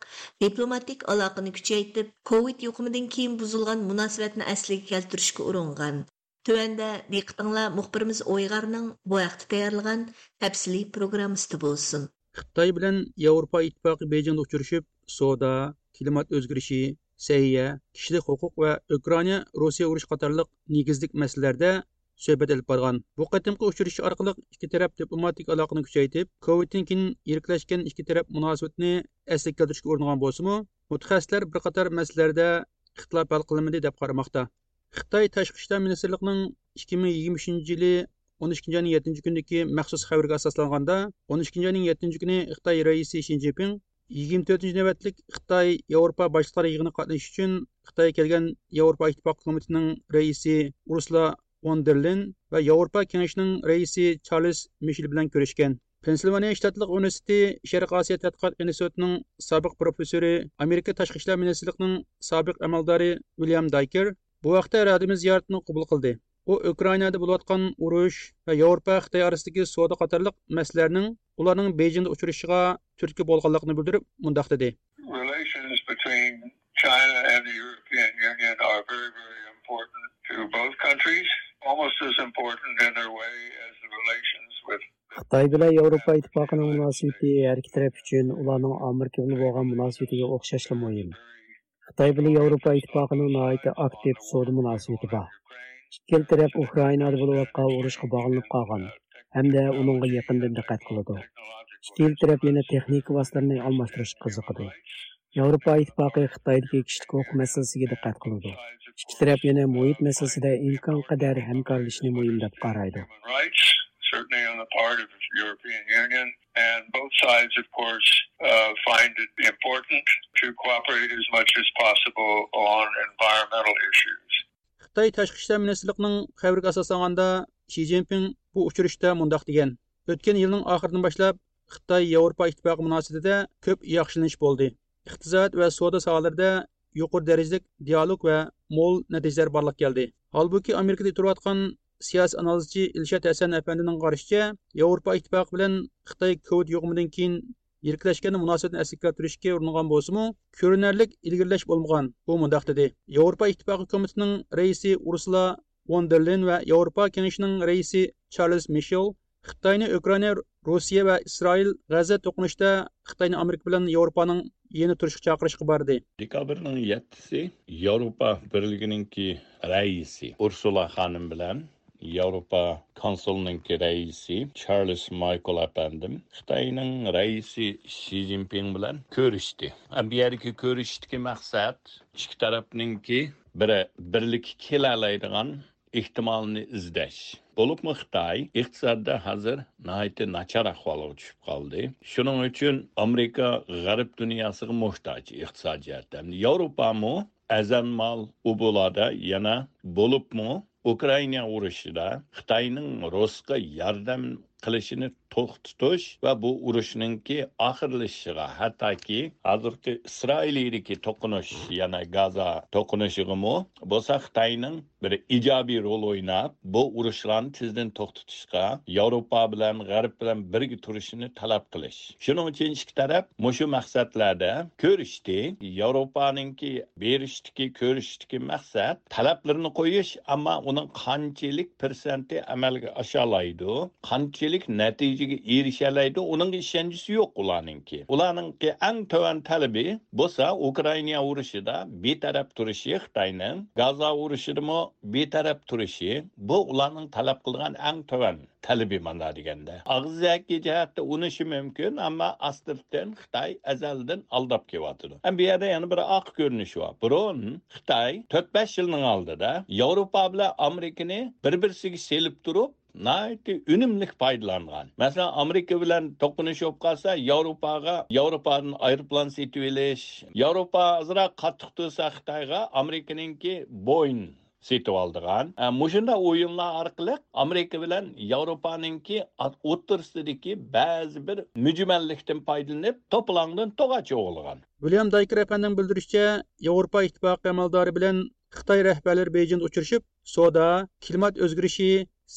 diplomatik aloqani kuchaytirib, COVID yuqumidan keyin buzilgan munosabatni asliga keltirishga uringan. Tövəndə diqqətinizə müxbirimiz Oyğarның bu vaxt tayarlanan təfsili. Xitoy bilan Yevropa ittifoqi Bejingda uchrashib, savdo, klimat o'zgarishi, sayya, kishilik huquq va Ukraina Rossiya urush qatorliq negizlik masalalarda suhbat olib borgan. Bu qatimqi uchrashish orqali ikki taraf diplomatik aloqani kuchaytirib, Coviddan keyin yiriklashgan ikki taraf munosabatni asliga keltirishga uringan bo'lsa-mu, mutaxassislar bir qator masalalarda ixtilof hal qilinmadi deb qaramoqda. xitoy tashqi ishlar ministrligining ikki ming yigirmanchi yili o'n ikkinchi oyning yettinchi kunidagi maxsus xabarga asoslanganda o'n ikkinchi oyning yettinchi kuni xitoy raisi shin zinpin yigirma to'rtinchi navbatlik xitoy yevropa boshliqlari yig'ini qatnashish uchun xitoyga kelgan yevropa ittifoqi komitetining raisi ursula von der leyen va yevropa kengashining raisi charlz mishel bilan ko'rishgan. Pensilvaniya shtatlik universiteti sharq osiyo tadqiqot institutining sobiq professori amerika tashqi ishlar ministrligining sobiq amaldori william dayker bu vaqtda radimiz ziyoratini qabul qildi. O Ukrainada bolatkan uruş we Ýewropa Xitay arasyndaky sowda gatarlyk meseleleriň ularyň Beijingde uçuruşyga türki bolganlygyny bildirip mundaq dedi. Relations between China and the European Union are very very important to both countries, almost as important in their way as the relations with Xitay bilen Ýewropa Ittifakynyň münasibeti her iki tarap üçin ularyň Amerika bilen bolgan münasibetige okşaşly muhim. Xitay bilen Ýewropa Ittifakynyň naýyty aktif sowda münasibeti bar. ikkal taraf ukraina bo'layotgan urushga bog'lanib qolgan hamda unga yaqindan diqqat qiladi ikkal taraf yana texnik vositalarni almashtirish qiziqdi yevropa ittifoqi xitoydagi kishilik huquq masalasiga diqqat qiladi ikki taraf yana muhit masalasida imkon qadar hamkorlikni muhim deb qaraydi And both sides, of course, uh, important to cooperate as much as. Xitoy tashqi ishlar ministrligining xabariga asoslanganda Shi Jinping bu uchrashda mundaq degan: "O'tgan yilning oxiridan boshlab Xitoy Yevropa ittifoqi munosabatida ko'p yaxshilanish bo'ldi. Iqtisod va savdo sohalarida yuqori darajalik dialog va mo'l natijalar borlik keldi. Holbuki Amerikada turayotgan siyosiy analizchi ilshod hasan afandining qarashicha yevropa ittifoqi bilan xitoy covid yuqumidan keyin yiriklashgan munosabatni asliga keltirishga uringan bo'lsimi ko'rinarlik ilgirlash bo'lmagan u mundoq dedi. Yevropa ittifoqi komitetining raisi ursula von der leyen va yevropa kengashining raisi charlz mishel xitoyni ukraina rossiya va isroil g'aza to'qinishda xitoyni amerika bilan yevropaning yeni turishga chaqirishga bordi. Dekabrning yettisi yevropa birligininki raisi ursula xonim bilan Yevropa konsulining raisi Charles Michael apandim Xitoyning raisi Shi Jinping bilan ko'rishdi. Bu yerga ko'rishdagi maqsad ikki tarafningki biri birlik kelalaydigan ehtimolni izlash. Bo'libmi Xitoy iqtisodda hozir nihoyatda nachar ahvolga tushib qoldi. Shuning uchun Amerika g'arb dunyosiga muhtoj iqtisod jihatdan. Yevropami azanmal u bo'ladi yana bo'libmi Ukraina urushida Xitoyning Rossiyaga yordam qilishini to'xtatish va bu urushninki oxirlashishiga hattoki hozirgi isroiliyadagi to'qinish yana gaza to'qinishigimi bo'lsa xitoyning bir ijobiy rol o'ynab bu urushlarni tezdan to'xtatishga yevropa bilan g'arb bilan birga turishini talab qilish. Shuning uchun ikki taraf mushu maqsadlarda ko'rishdi. Yevropaningki berishdiki ko'rishdiki maqsad talablarni qo'yish ammo uning qanchalik persenti amalga oshalaydi qanchalik natijaga erishalaydi uning ishonchisi yo'q ularningki ularningki eng tuvan talabi bo'lsa ukraina urushida betaraf turishi xitoyning gaza urushidami betaraf turishi bu ularning talab qilgan eng tuvan talabi mana deganda. Og'zaki jihatda unishi mumkin ammo asldan xitoy azaldan aldab kelyotidi bu yerda yana bir oq ko'rinish bor. Burun xitoy to'rt besh yilning oldida yevropa bilan amerikani bir birisiga selib turib naiti unumli foydalangan masalan amerika bilan to'qnashib qolsa yevropaga yevropadan aeroplan setib olish yevropa ozroq qattiq tursa xitoyga amerikaninki bo'yin setib oldigan. E, mushunda o'yinlar orqali amerika bilan yevropaninki o'ttirsidagi ba'zi bir mujmallikdan foydalanib to'plangdan to'g'achi o'g'ilgan. William dayker afandining bildirishicha yevropa ittifoqi amaldori bilan xitoy rahbarlari bejinda uchrashib savdo klimat o'zgarishi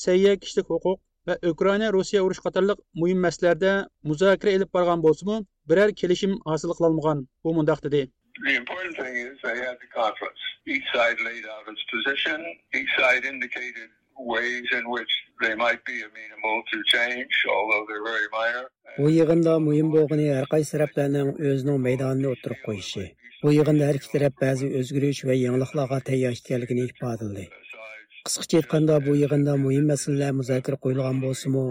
sayya kishilik huquq va ukraina rossiya urush qatorliq muhim masalalarda muzokara ilib borgan bo'lsimi biror kelishim hosil qilolmagan u mundoq dedi. The important thing is they had the conference. Each side laid out its position. Each side indicated ways in which they might be amenable to change, although they're very minor. Bu yig'inda muhim bo'lgani har qaysi taraflarning o'zining maydonini o'tirib qo'yishi. Bu yig'inda har ikki taraf ba'zi o'zgarish va yangiliklarga tayyor ekanligini ifodaladi. Qisqacha aytganda bu yig'inda muhim masalalar muzokara qo'yilgan bo'lsimi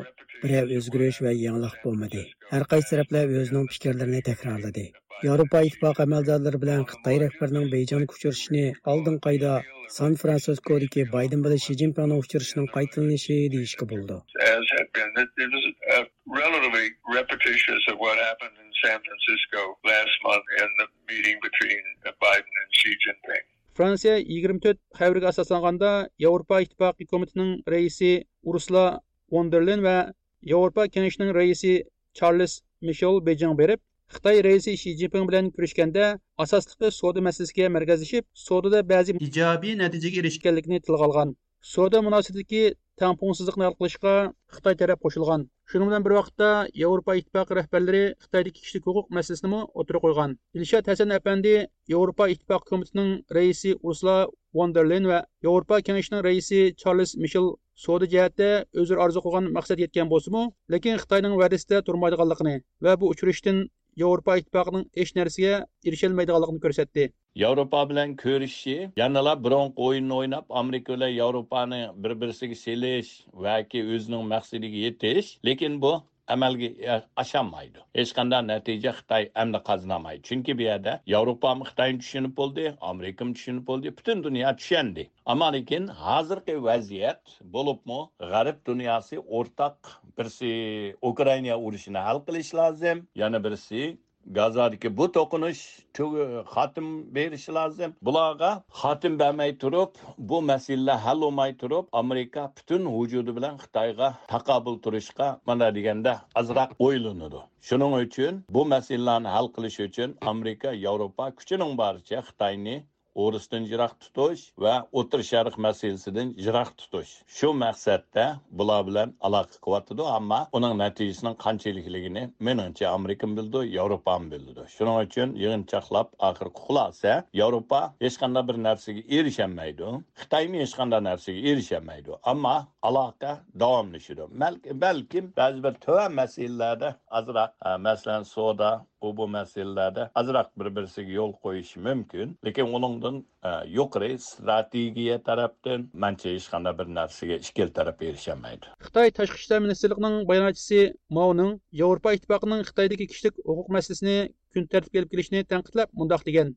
biror o'zgarish va yangilik bo'lmadi har qaysi taraflar o'zining fikrlarini takrorladi yevropa ittifoqi amaldorlari bilan xitoy rahbarining beyjonga uchrashishini oldin qayda san fransiskodagi bayden bilan shi zinpinning uchrashining qaytilinishi deyishga bo'ldi San Francisco last month and the meeting between Biden and Xi Jinping. Fransiya 24 xəbərə əsaslanganda Avropa İttifaqı Komitetining rəisi Ursula von der Leyen və Avropa Kengashining raisi Charles Michel Beijing berib, Xitoy raisi Xi Jinping bilan ko'rishganda asosliqi savdo masalasiga markazlashib, savdoda ba'zi ijobiy natijaga erishganligini tilga olgan. Savdo munosabatidagi tangpungsizlikni hal qilishga Xitoy taraf qo'shilgan. Shuning bilan bir vaqtda Yevropa Ittifoqi rahbarlari Xitoydagi kishilik huquq masalasini o'tirib qo'ygan. ilshod Hasan apandi Yevropa Ittifoqi komitetining raisi Ursula von der Leyen va Yevropa kengashining raisi Charles Michel savdo jihatda o'zir orzu qilgan maqsad yetgan bo'lsa-mu, lekin Xitoyning va'dasida turmaydiganligini va bu uchrashdan Yevropa Ittifoqining hech narsaga erisholmaydiganligini ko'rsatdi. yevropa bilan ko'rishishi yanala bironqi o'yinni o'ynab amerika bilan yevropani bir birisiga selish yoki o'zining maqsadiga yetish lekin bu amalga osholmaydi hech qanday natija xitoy endi qozonolmaydi chunki bu yerda yevropa xitoyni tushunib bo'ldi amerika tushunib bo'ldi butun dunyo tushundi. Ammo lekin hozirgi vaziyat bo'libmi g'arb dunyosi o'rtaq birisi ukraina urushini hal qilish lozim yana birisi gazadagi bu to'qinish xotim berishi lozim bularga xotim bermay turib bu masalalar hal bo'lmay turib amerika butun vujudi bilan xitoyga taqobil turishga mana deganda ozroq o'ylanadi. Shuning uchun bu masalalarni hal qilish uchun amerika yevropa kuchining boricha xitoyni o'risdan yiroq tutish va o'tir sharq masalasidan yiroq tutish. Shu maqsadda bular bilan aloqa qilyotidi ammo uning natijasining qanchalikligini menimcha amerika bildi yevropa bildi shuning uchun yig'inchoqlab oxirgi xulosa yevropa hech qanday bir narsaga erishaolmaydi xitoymi hech qanday narsaga erishaolmaydi ammo aloqa davomlashadi. Balkim ba'zi bir tuvan masalalarda ozroq e, masalan savdo bu bu masalalarda ozroq bir birisiga yo'l qo'yishi mumkin lekin uningdan yuqori strategiya tarafdan mancha hech qanday bir narsaga ikkala taraf erisholmaydi xitoy tashqi ishlar ministrligining bayonotchisi mauning yevropa ittifoqining xitoydagi kishilik huquq masalasini kun tartibga elib kelishini tanqidlab mundoq degan.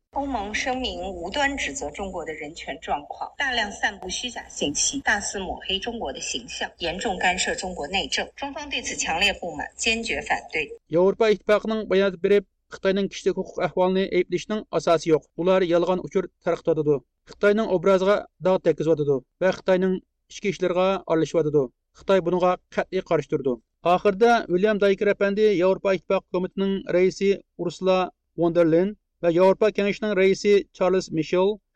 yevropa ittifoqining bayonot berib xitoyning kishilik huquq ahvolini ayblashning asosi yo'q. Ular yolg'on uchur tarqitadi xitoyning obraziga dog' tekizvotadi va xitoyning ichki ishlariga aralashyotadi xitoy bunga qat'iy qarshi turdi oxirida william dayker apandi yevropa ittifoqi komitetining raisi ursula von der leyen va yevropa kengashining raisi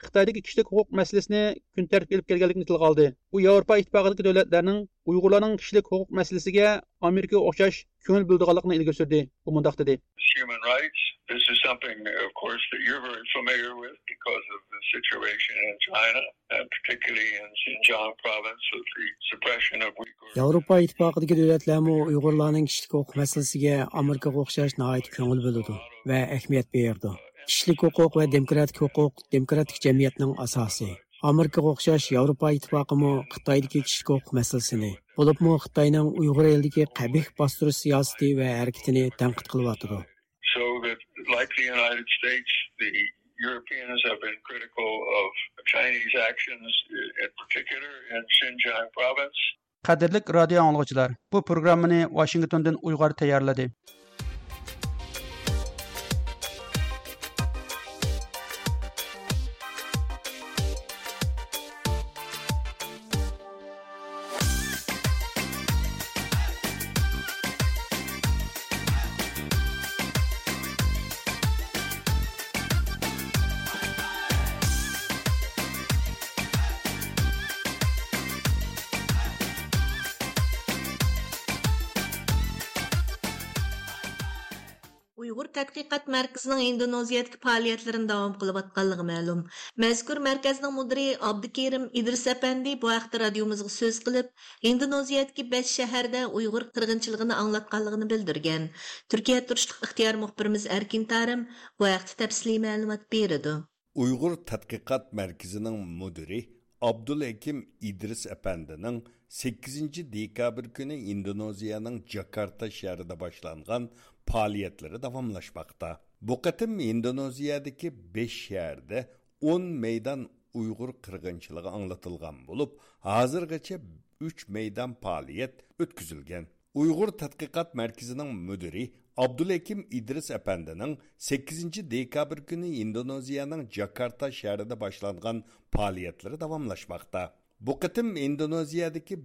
xitoydagi kishilik huquq masalasini kun tartibga ilib kelganligini tilga oldi u yevropa ittifoqidagi davlatlarning uyg'urlarning kishilik huquq masalasiga amerikaga o'xshash ko'ngil bildirganligini ilgari surdi u mundoq dedi human rights. This is something, of course, that you're very familiar with because of the situation in China, and particularly in Xinjiang province with the suppression of Uyghurs. Yevropa İttifaqidagi davlatlarmi Uyg'urlarning kishilik huquq masalasiga Amerikaga o'xshash nihoyat ko'ngil bo'ladi va ahamiyat berdi. Kishilik huquq va demokratik huquq demokratik jamiyatning asosi. Amerikaga o'xshash Yevropa ittifoqimi Xitoydagi kishilik huquq masalasini, bo'libmi Xitoyning Uyg'ur elidagi qabih bostirish siyosati va harakatini tanqid qilyotidi. So that, like the United States, the Europeans have been critical of Chinese actions, in particular in Xinjiang province. qadrlik radio anglovchilar bu programmani washingtondan uyg'ur tayyorladi markazining Indoneziyadagi faoliyatlarini davom qilayotganligi ma'lum. Mazkur markazning mudiri Abdukerim Idris Apandi bu haqda radiomizga so'z qilib, Indoneziyadagi bas shaharda Uyg'ur qirg'inchiligini anglatganligini bildirgan. Turkiya turishliq ixtiyor muxbirimiz arkin Tarim bu haqda tafsili ma'lumot berdi. Uyg'ur tadqiqot markazining mudiri Abdul idris apandining Efendi'nin 8. dekabr kuni İndonezya'nın Jakarta şehrinde boshlangan faaliyetlere devamlaşmakta. Bu katım Endonezya'daki 5 şehirde 10 meydan Uygur kırgınçılığı anlatılgan bulup, hazırgacha 3 meydan faaliyet ötküzülgen. Uygur Tatqiqat Merkezi'nin müdiri Abdülhekim İdris Efendi'nin 8. dekabr günü Endonezya'nın Jakarta şehrinde başlangan faaliyetleri devamlaşmakta. Bu kıtım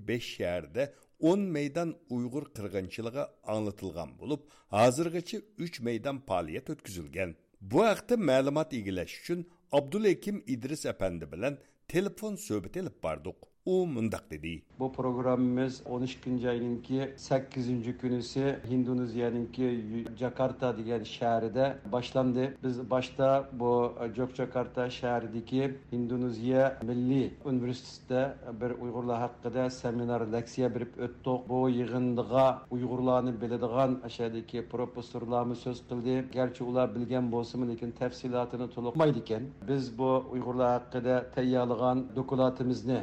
5 şehirde 10 meydan uyg'ur qirg'inchiligi anglatilgan bo'lib hozirgacha 3 meydan faoliyat o'tkazilgan. Bu haqda ma'lumot egillash uchun abdulhakim idris apandi bilan telefon suhbati ilib bordik. U mundaq dedi Bu programımız 12. ayninki 8. kunisi Hindonezya'nınki Jakarta degan shahrida boshlandi Biz boshda bu jokjakarta shahridagi Hindonezya Milli universitetida bir Uygurlar haqida seminar leksiya berip öttük. Bu yig'indiga uyg'urlarni biladigan aşağıdaki professorlarni söz qildi Gerçi ular bilgen bolsun lekin tafsilotini tolukmaydı ekan Biz bu Uygurlar haqida tayyorlagan dokumentimizni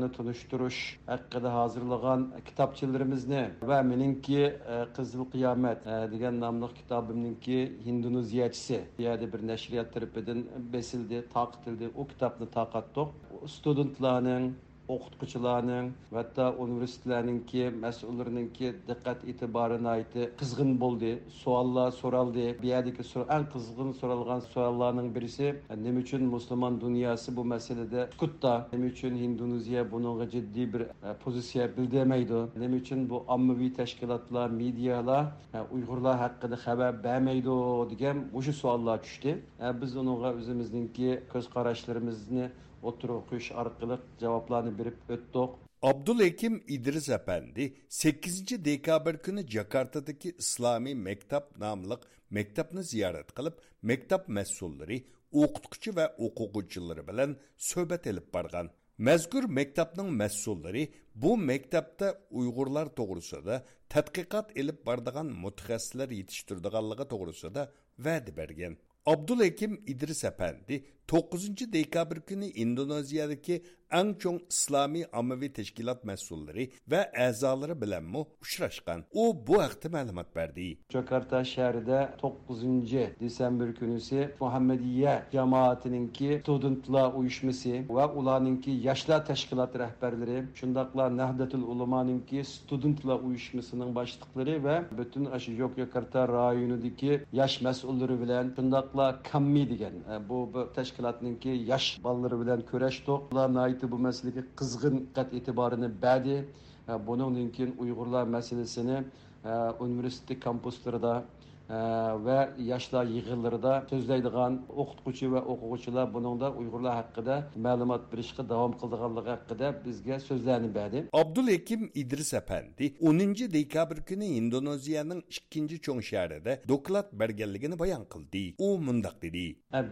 ýany tunuşduruş hakkında hazırlagan kitapçylarymyzny we meninki e, Kızıl Kıyamet e, degen namlyk kitabymnınki Hindunun ziyaçisi diýerde bir neşriyat tarapydan besildi, taqtildi. O kitapny taqatdyk. Studentlaryň o'qituvchilarning va hatto universitetlarninki mas'ullarininki diqqat e'tiborini ayti qizg'in bo'ldi savollar so'raldi bu yerdagi eng qizg'in so'ralgan savollarning birisi nima uchun musulmon dunyosi bu masalada sukutda nima uchun hindoneziya bunga jiddiy bir e, pozitsiya bildirmaydi? Nima uchun bu ommaviy tashkilotlar medialar e, uyg'urlar haqida xabar bermaydi degan o'sha savollar tushdi. E, biz unga o'zimizningki ko'z qarashlarimizni o'tirib qo'yish orqali javoblarni berib o'tdik abdulhakim idris Efendi 8 dekabr kuni jakartadagi islomiy maktab nomli maktabni ziyorat qilib maktab mas'ullari o'qituvchi va o'quvchilari bilan suhbat ilib borgan. Mazkur maktabning mas'ullari bu maktabda uyg'urlar to'g'risida tadqiqot ilib bordigan mutaxassislar yetishtirdiganligi to'g'risida va'da Abdul Ekim İdris Efendi 9 dekabr kuni ən çox İslami ammavi təşkilat məsulları və əzaları bilan mu uçraşqan. U bu haqda məlumat verdi. Jakarta şəhərində 9-cu desembr günüsü Muhammediye cemaatinki studentlar uyuşması və ularınki yaşlar təşkilat rəhbərləri, şundaqlar Nahdetül Ulemanınki studentlar uyuşmasının başlıqları və bütün aşı yok Jakarta rayonundaki yaş məsulları bilan, şundaqlar kammi degan e, bu, bu təşkilatınki yaş balları bilan kurashdi. Ular hükümeti bu meseleki kızgın kat itibarını verdi. E, Bunun için Uygurlar meselesini üniversite e, kampüsleri va yoshlar yig'inlarida so'zlaydigan o'qituvchi va o'quvchilar buningda uyg'urlar haqida ma'lumot berishga davom qildiganligi haqida bizga so'zlarni berdi. Abdulhakim idris apandi 10 dekabr kuni indoneziyaning ikkinchi cho'ng shahrida doklad berganligini bayon qildi u mundoq dedi.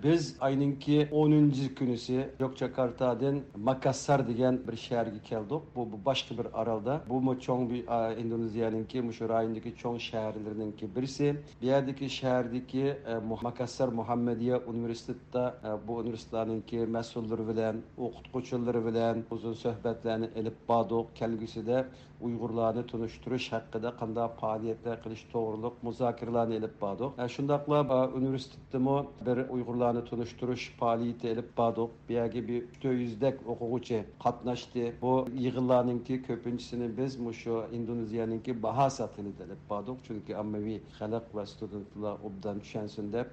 Biz ayninki 10 kunisi yokjakartadan makassar degan bir shaharga keldik. Bu, bu boshqa bir orolda bu cho'ng bir indoneziyaninki shu rayondagi cho'ng shaharlarninki birisi Biadiki şəhərdəki e, Makassar Muhammediye Universitetdə e, bu universitetlərinki məsulları bilən, oxutquçuları bilən uzun söhbətlərini elib badıq. Kəlgüsüdə Uyğurlarını tunuşturuş haqqında qanda fəaliyyətlər qilish toğruluq müzakirələrini elib badıq. E, Şundaqla universitetdə mə bir Uyğurlarını tunuşturuş fəaliyyəti elib badıq. Biyagi bir 200-dək oxuğucu qatnaşdı. Bu yığınlarınki köpünçüsünü biz müşo Indoneziyanınki Bahasa tilində elib badıq. Çünki ammavi xalq və студентлар обдан түшәнсен деп.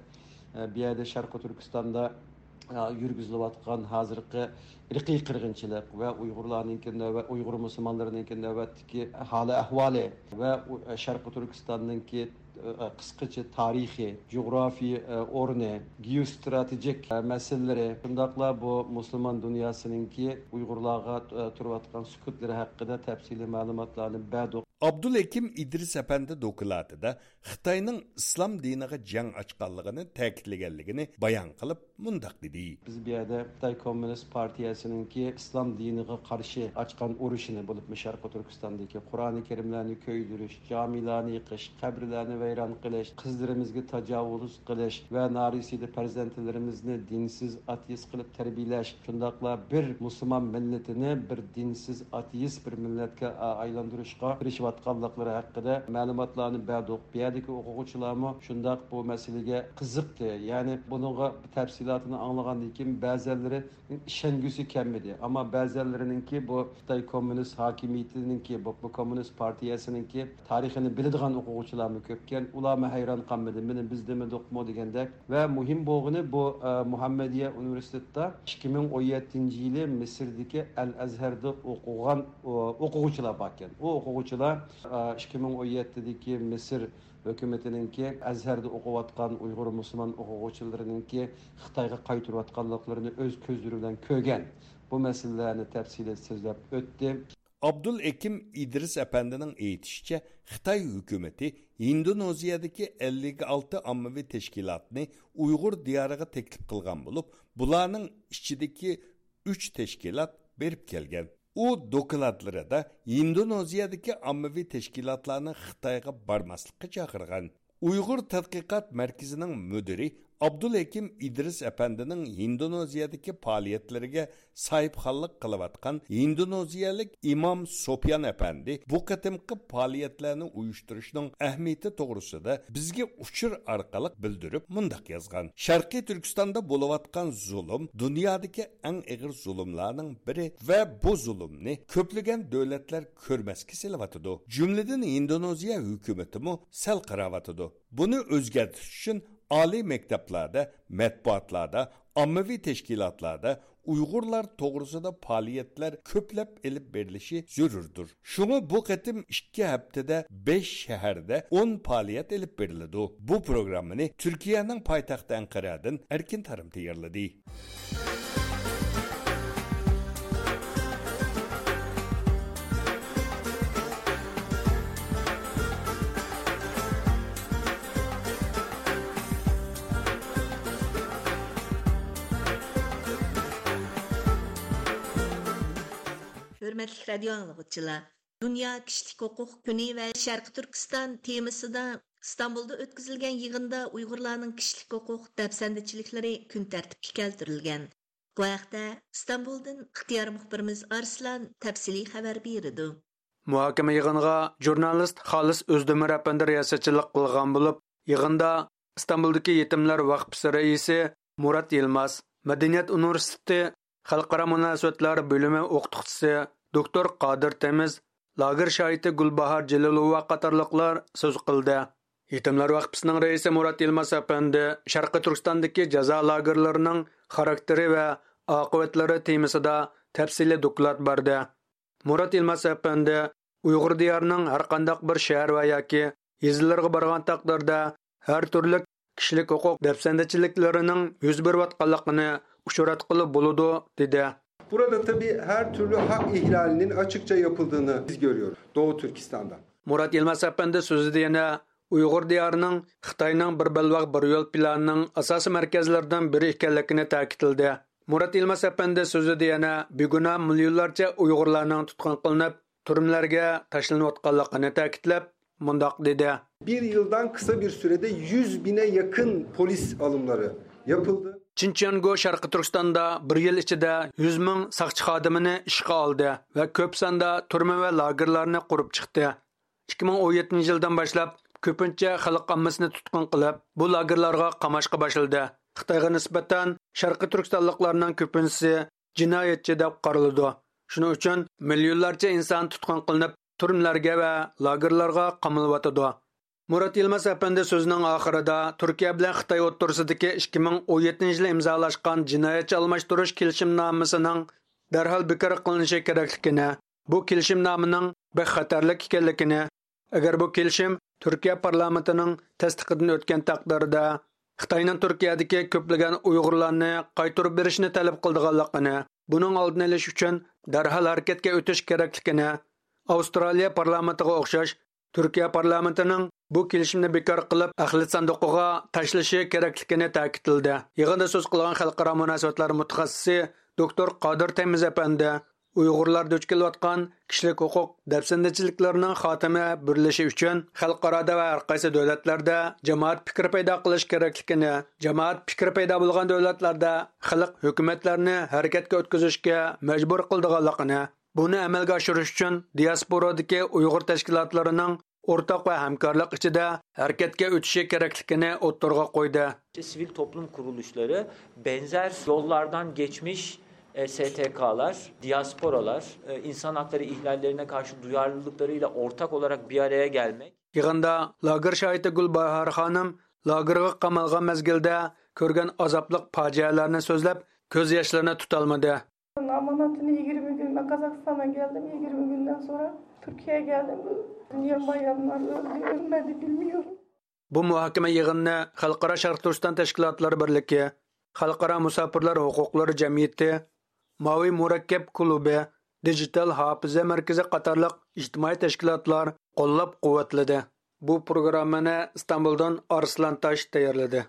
Bir yerde Şarkı Türkistan'da e, yürgüzləyətqan hazırki irqi qırğınçılıq və Uyğurlarınkin növbət Uyğur müsəlmanlarınkin növbətdəki halı əhvali və e, Şərqi Türkistanınki qisqacha tarixiy jug'rofiy o'rni geostrategik masalalari shundoqla bu musulmon dunyosininki uyg'urlarga turayotgan sukutlari haqida tafsiliy ma'lumotlarni berdik abdulhakim idris apandi dokladida xitoyning islom diniga jang ochganligini ta'kidlaganligini bayon qilib mundoq dedi biz bu yerda xitoy kommunist partiyasininki islom diniga qarshi ochgan urushini bo'lib sharqi turkistondagi qur'oni karimlarni ko'ydirish jomilarni yiqish qabrlarni vayron qilish qizlarimizga tajovuz qilish va narisida farzandlarimizni dinsiz ateist qilib tarbiyalash. Shundoqla bir musulmon millatini bir dinsiz ateist bir millatga aylantirishga kirishayotganliklari haqida ma'lumotlarni berdik. Bu yerdagi o'quvchilarmi shundoq bu masalaga qiziqdi. Ya'ni bunga tafsilotini anglagandan keyin ba'zanlari ishongusi kelmadi. Ammo ba'zanlarininki bu xitoy kommunist hokimiyatiniki bu, bu kommunist partiyasiniki tarixini biladigan o'quvchilarmi ko'pkan ularmi hayron qolmadi meni biz demadikmi degandek va muhim bo'lg'ini bu muhammadiya universitetida ikki ming o'n yettinchi yili misrdagi al azharda o'qigan o'quvchilar bor ekan u o'quvchilar ikki ming o'n yettidagi misr hukumatiningki azharda o'qiyotgan uyg'ur musulmon o'quvchilarininki xitoyga qaytirayotganliklarini o'z ko'zlari bilan ko'rgan bu masalalarni tafsilot so'zlab o'tdi abdul ekim idris apandining aytishicha xitoy hukumati indoneziyadagi ellik olti ommaviy tashkilotni uyg'ur diyoriga taklif qilgan bo'lib bularning ichidagi uch tashkilot berib kelgan. U dokladlarida indoneziyadagi ommaviy tashkilotlarni xitoyga bormaslikqa chaqirgan uyg'ur tadqiqot markazining mudiri abdulhakim idris apandining indoneziyadagi faoliyatlariga sahibxonlik qilayotgan indoneziyalik imom sofyan apandi bu qatimqi faoliyatlarni uyushtirishning ahamiyati to'g'risida bizga uchur orqali bildirib mundoq yozgan. Sharqiy turkistonda bo'layotgan zulm dunyodagi eng ig'ir zulmlarning biri va bu zulmni ko'plagan davlatlar ko'rmasga selayotidi jumladan indoneziya hukumatimi sal qarayotidi buni o'zgartirish uchun oliy maktablarda matbuotlarda ommaviy tashkilotlarda uyg'urlar to'g'risida faoliyatlar ko'plab ilib berilishi zarurdir shuni bu qatim ikki haftada besh shaharda o'n faoliyat ilib beriladi. Bu programmani turkiyaning poytaxti anqaradan erkin tarim tayyorladi. hörmətlik radio anlıqçılar. Dünya Kişilik Hüquq Günü və Şərqi Türkistan temasında İstanbulda ötküzülgən yığında Uyğurlarının kişilik hüquq dəbsəndəçilikləri gün tərtibə gətirilgən. Bu haqda istanbuldan ixtiyor muxbirimiz Arslan tafsiliy xabar berdi. muhokama yig'inga jurnalist Xalis Özdemir əpəndi qilgan bo'lib yig'inda yığında yetimlar yetimlər raisi rəisi Murad Yılmaz, Мәдәният университеты Халыкара мөнәсәбәтләр бөлеме оқытучысы doktor qodir temiz lager shoiti gulbahor jalilova qatorliqlar so'z qildi. Yetimlar vaqfisining raisi murat yilmaz apandi sharqi turkistondagi jazo lagerlarining xarakteri va oqibatlari temasida tafsiliy doklad berdi. Murat yilmaz apandi uyg'ur diyorining har qandaq bir shahar va yoki yezilarga borgan taqdirda har turli kishilik huquq dafsandachiliklarının yuz berayotganligini uchratqili bo'ladi dedi. Burada tabii her türlü hak ihlalinin açıkça yapıldığını biz görüyoruz Doğu Türkistan'da. Murat Yilmaz Efendi sözüde yana Uyg'ur diyarının Xitoyning bir balvoq bir yo'l planining asosiy markazlaridan biri ekanligini ta'kidladi. Murat Yilmaz Efendi sözüde yana buguna millionlarcha Uyg'urlarning tutqun qilinib, turmlarga tashlanayotganligini ta'kidlab, mundoq dedi. Bir yıldan kısa bir sürede 100 bine yakın polis alımları yapıldı. Chinchyango Sharqi Turkistonda 1 yil ichida 100 ming saqchi xodimini ishga oldi va ko'p sonda turma va lagerlarni qurib chiqdi. 2017 yildan boshlab ko'pincha xalq ommasini tutqun qilib, bu lagerlarga qamashqa boshladi. Xitoyga nisbatan Sharqi Turkistonliklarning ko'pinchisi jinoyatchi deb qaraladi. Shuning uchun millionlarcha inson tutqun qilinib, turmlarga va lagerlarga qamilyotidi. Мұрат Йылмаз әпенде сөзінің ақырыда Түркия білән Қытай отырсыдығы 2017 жылы имзалашқан жинаятчы алмаштырыш келішімнамысының дәрхал бекер қылынышы керектігіне, бұл келішімнамының бәк қатарлық екенлігіне, әгер бұл келішім Түркия парламентінің тәстіқідін өткен тақдырда Қытайның Түркиядегі көплеген ұйғырларны қайтырып берішіні тәліп қылдығалықыны, бұның алдын үшін дәрхал әрекетке өтіш керектігіне, Австралия парламентіға оқшаш Turkiya parlamentining bu kelishimni bekor qilib ahli sanduqiga tashlashi kerakligini ta'kidladi. Yig'inda so'z qilgan xalqaro munosabatlar mutaxassisi doktor qodir tamiz apandi uyg'urlar duch kelayotgan kishilik huquq dafsandachiliklarning xotimi burilishi uchun xalqaroda va har qaysi davlatlarda jamoat fikri paydo qilish kerakligini jamoat fikri paydo bo'lgan davlatlarda xalq hukumatlarni harakatga o'tkazishga majbur buni amalga oshirish uchun diasporadagi uyg'ur tashkilotlarining o'rtoq va hamkorlik ichida harakatga o'tishi kerakligini o'ttirg'a qo'ydi sivil toplum kuruluşları benzer yollardan geçmiş e, STK'lar, diasporalar, e, insan hakları ihlallerine karşı duyarlılıklarıyla ortak olarak bir araya gelmek. Yığında lager şahidi Gulbahar Hanım lagerga qamalgan mezgilde ko'rgan azaplık facialarni so'zlab ko'z yoshlarni tutolmadi. Amanatını 20 gün ben Kazakistan'a geldim 20 günden sonra Türkiye'ye geldim. Niye bayanlar öldü, ölmedi bilmiyorum. Bu muhokama yig'inini Xalqaro Sharq Turiston tashkilotlari birligi, Xalqaro musofirlar huquqlari jamiyati, Mavi murakkab klubi, Digital hofiza markazi qatorliq ijtimoiy tashkilotlar qo'llab-quvvatladi. Bu programmani Istanbuldan Arslan Taş tayyorladi.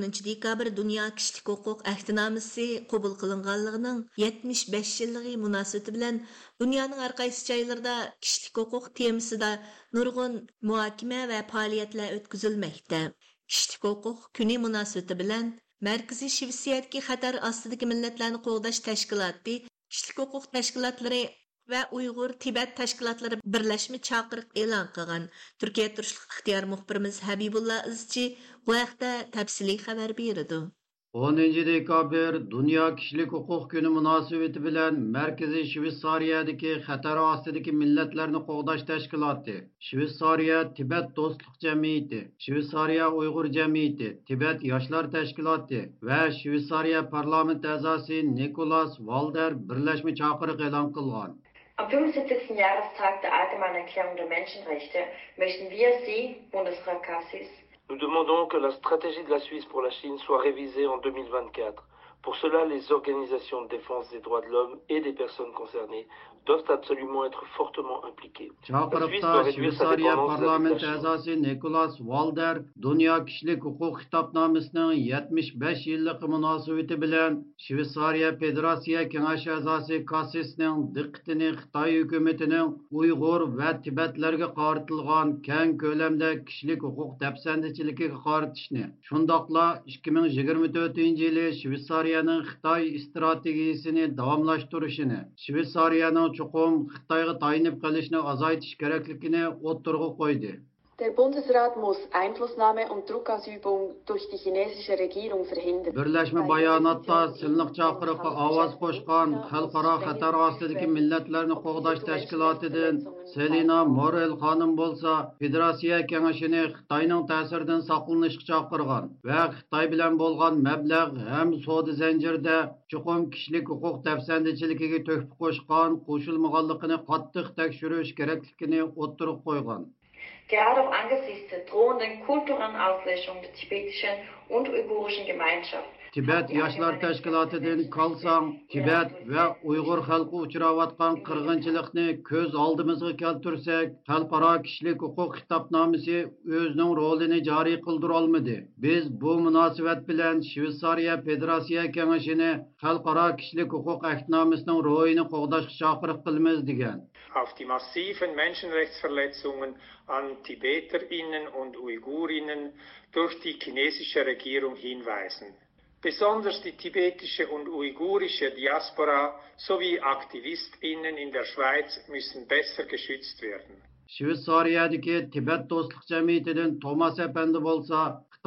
10 dekabr dunyo Kişilik huquq ahdnomasi qabul qilinganligining 75 yilligi munosabati bilan dunyoning har qaysi joylarida kishilik huquq temasida nurg'un muhokama va faoliyatlar o'tkazilmoqda. Kishilik huquq kuni munosabati bilan Markaziy Shvetsiyadagi xatar ostidagi millatlarni qo'g'dash tashkiloti kishilik huquq tashkilotlari va Uyg'ur тибет tashkilotlari birlashma chaqiriq e'lon qilgan. Turkiya turishliq ixtiyor muxbirimiz Habibulla Izchi bu haqda tafsiliy xabar beradi. 10 dekabr дунё Kişilik ҳуқуқ куни муносабати билан марказий Şvitsariyadaki xatar ostidagi millatlarni qo'g'dash tashkiloti, Shvitsariya тибет do'stlik jamiyati, Shvitsariya Uyg'ur jamiyati, тибет yoshlar tashkiloti va Shvitsariya parlament a'zosi Nikolas валдер birlashma chaqiriq e'lon qilgan. Am 75. Jahrestag der Allgemeinen Erklärung Nous demandons que la stratégie de la Suisse pour la Chine soit révisée en 2024 Pour cela, les organisations de défense des droits de l'homme et des personnes concernées doivent absolument être fortement impliqués. La Suisse Şveysariya parlamenti əzası Nikolas Walder Dünya Kişilik Hüquq Kitabnaməsinin 75 yıllık münasibəti bilan Şveysariya Federasiya Kengaşı əzası Kassis'nin diqqətini Xitay hökumətinin Uyğur və Tibetlərə qarıtılğan kən köləmdə kişilik hüquq təfsəndiçilikə qarıtışını, şundaqla 2024-cü il Şveysariyanın Xitay strategiyasını davamlaşdırışını, Şveysariyanın chuqum Xitoyga tayinib qolishni azaytish kerakligini o'ttirg'a qo'ydi. Der Bundesrat muss Einflussnahme und Druckausübung durch die chinesische Regierung verhindern. Birleşme bayonotda silliq chaqiriqqa ovoz qo'shgan xalqaro xatar ostidagi millatlarni qo'g'dash tashkilotidan Selina Morel xonim bo'lsa, Federatsiya kengashini Xitoyning ta'siridan saqlanishga chaqirgan va Xitoy bilan bo'lgan mablag' ham savdo zanjirida chuqur kishilik huquq tafsandichiligiga to'hfa qo'shgan qo'shilmaganligini qattiq tekshirish kerakligini o'ttirib qo'ygan. Gerade auch angesichts der drohenden kulturellen Auslöschung der tibetischen und uigurischen Gemeinschaft Tibet yoshlar tashkilotidan Kalsang, Tibet va Uyg'ur xalqi uchrayotgan qirg'inchilikni ko'z oldimizga keltirsak, xalqaro kishilik huquq kitobnomasi o'zining rolini joriy qildira olmadi. Biz bu munosabat bilan Shveysariya Federatsiya kengashini xalqaro kishilik huquq ahdnomasining ro'yini qo'g'dashga chaqiriq qilamiz degan. Auf die massiven Menschenrechtsverletzungen an Tibeterinnen und Uigurinnen durch die chinesische Regierung hinweisen. Besonders die tibetische und uigurische Diaspora sowie Aktivistinnen in der Schweiz müssen besser geschützt werden.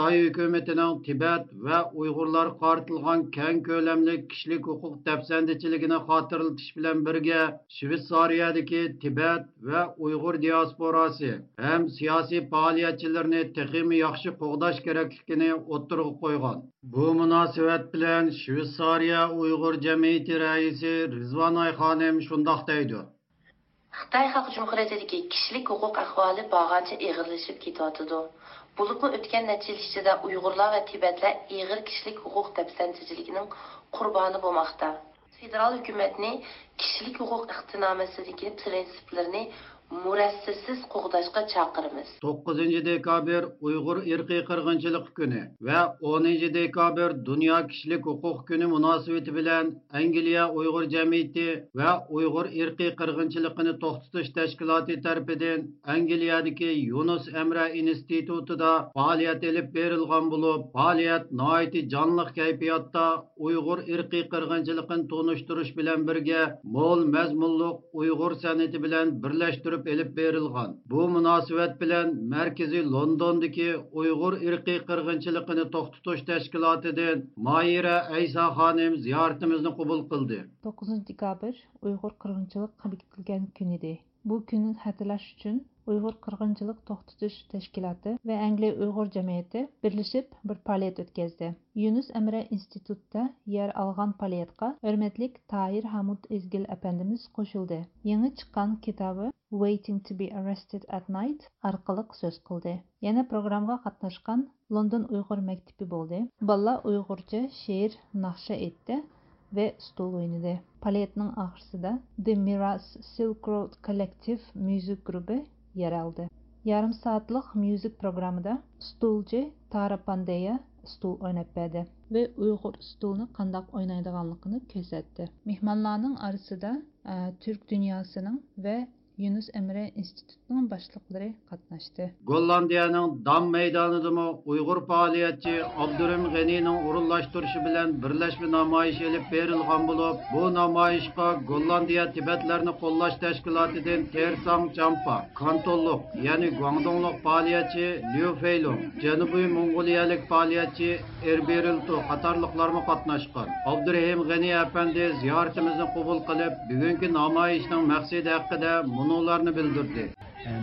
Xitoy hukumatining Tibet va Uyg'urlar qaratilgan keng ko'lamli kishilik huquq dafsandichiligini xotirlatish bilan birga Shveysariyadagi Tibet va Uyg'ur diasporasi ham siyosiy faoliyatchilarni texmi yaxshi qo'g'dash kerakligini o'ttirg'a qo'ygan. Bu munosabat bilan Shveysariya Uyg'ur jamiyati raisi Rizvanoy xonim shundoq deydi. Xitoy Xalq jumhuriyatidagi kishilik huquq ahvoli bag'ancha ig'irlashib ketyotidi. Bo'libmi o'tgan necha ichida Uyg'urlar va Tibetlar iğir kişilik hukuk dafsanchiligining qurboni bo'lmoqda. Federal hükümetini kişilik huquq iqtinomasidagi prinsiplarini murassisiz qo'g'dashga chaqiramiz. to'qqizinchi dekabr Uyg'ur irqiy qirg'inchilik kuni va 10 dekabr Dunyo kishilik huquq kuni munosabati bilan Angliya Uyg'ur jamiyati va Uyg'ur irqiy qirg'inchiligini to'xtatish tashkiloti tarafidan Angliyadagi Yunus amra institutida faoliyat olib berilgan bo'lib, faoliyat noiti jonliq kayfiyatda Uyg'ur irqiy qirg'inchiligini to'nishtirish bilan birga mo'l mazmunliq Uyg'ur san'ati bilan birlashtirib elib berilgan. Bu munosabat bilan Markaziy Londondagi Uyg'ur irqiy qirg'inchiligini to'xtatish tashkilotidan Mayira ayso xonim ziyoratimizni qabul qildi. 9 dekabr Uyg'ur qirg'inchilik qabitilgan kun edi. Bu kunni hatırlash uchun Uyg'ur qirg'inchilik to'xtatish tashkiloti va Angliya Uyg'ur jamiyati birlashib bir faoliyat o'tkazdi. Yunus Emre institutda yer olgan faoliyatga hurmatlik Tahir Hamud Ezgil apandimiz qo'shildi. Yangi chiqqan kitobi Waiting to be arrested at night orqali so'z qildi. Yana programga qatnashgan London Uyg'ur maktabi bo'ldi. Balla Uyg'urcha she'r, naqsha etdi. ve stul o'ynadi. Faoliyatning oxirisida The Miras Silk Road Collective Music grubi yer oldi. Yarim soatlik music programmada stulchi Tara Pandeya stul o'ynab berdi ve Uyg'ur stulni qandoq o'ynaydiganligini ko'rsatdi. Mehmonlarning orasida Türk dunyosining ve Yunus Emre institutining boshliqlari qatnashdi. Gollandiyaning Dam maydonidami Uyg'ur faoliyatchi Abdurim G'aniyning o'rinlashtirishi bilan birlashma namoyish elib berilgan bo'lib, bu namoyishga Gollandiya Tibetlarni qo'llash tashkilotidan Tersang Champa, Kantonluq, ya'ni Guangdonluq faoliyatchi Liu Feilong, Janubiy Mong'oliyalik faoliyatchi Erberilto qatorliqlarmi qatnashgan. Abdurahim G'ani apandi ziyoratimizni qabul qilib, bugungi namoyishning maqsadi haqida munolarni bildirdi.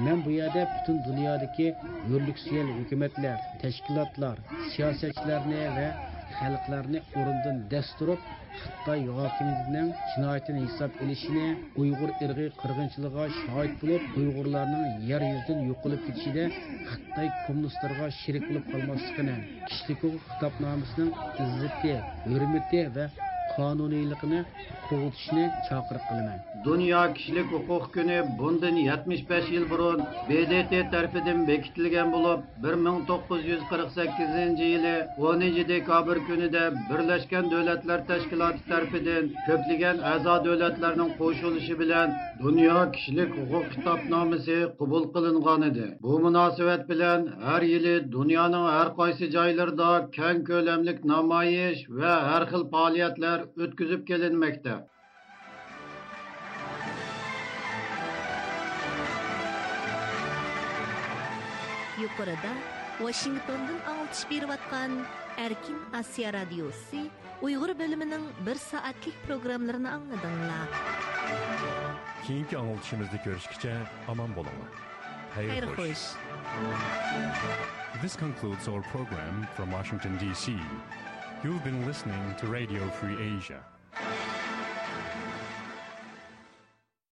Men bu yerda butun dunyodagi hurliksiyel hukumatlar, tashkilotlar, siyosatchilarni va xalqlarni o'rindan dasturib xitoy hokimiyatining jinoyatini hisob ilishini uyg'ur irqiy qirg'inchiligiga shohid bo'lib uyg'urlarning yer yuzidan yo'qolib ketishida xitoy kommunistlarga sherik bo'lib qolmasligini kishilik huquq xitobnomasining izzati hurmati va qonuniylikni qo'g'itishni chaqiriq qilaman. Dunyo kishilik huquq kuni bundan 75 yil burun bdt tarafidan bekitilgan bo'lib 1948 yili 10 dekabr kunida birlashgan davlatlar tashkiloti tarafidan ko'plagan a'zo davlatlarning qo'shilishi bilan dunyo kishilik huquq kitobnomasi qabul qilingan edi. Bu munosabat bilan har yili dunyoning har qaysi joylarida keng ko'lamlik namoyish va har xil faoliyatlar ötküzüp gelinmekte. Yukarıda Washington'dan alçış bir vatkan Erkin Asya Radyosu Uygur bölümünün bir saatlik programlarını anladığınla. Kiyinki anıltışımızda görüşkice aman bolama. Hayır, Hayır hoş. hoş. This concludes our program from Washington, D.C. You've been listening to Radio Free Asia.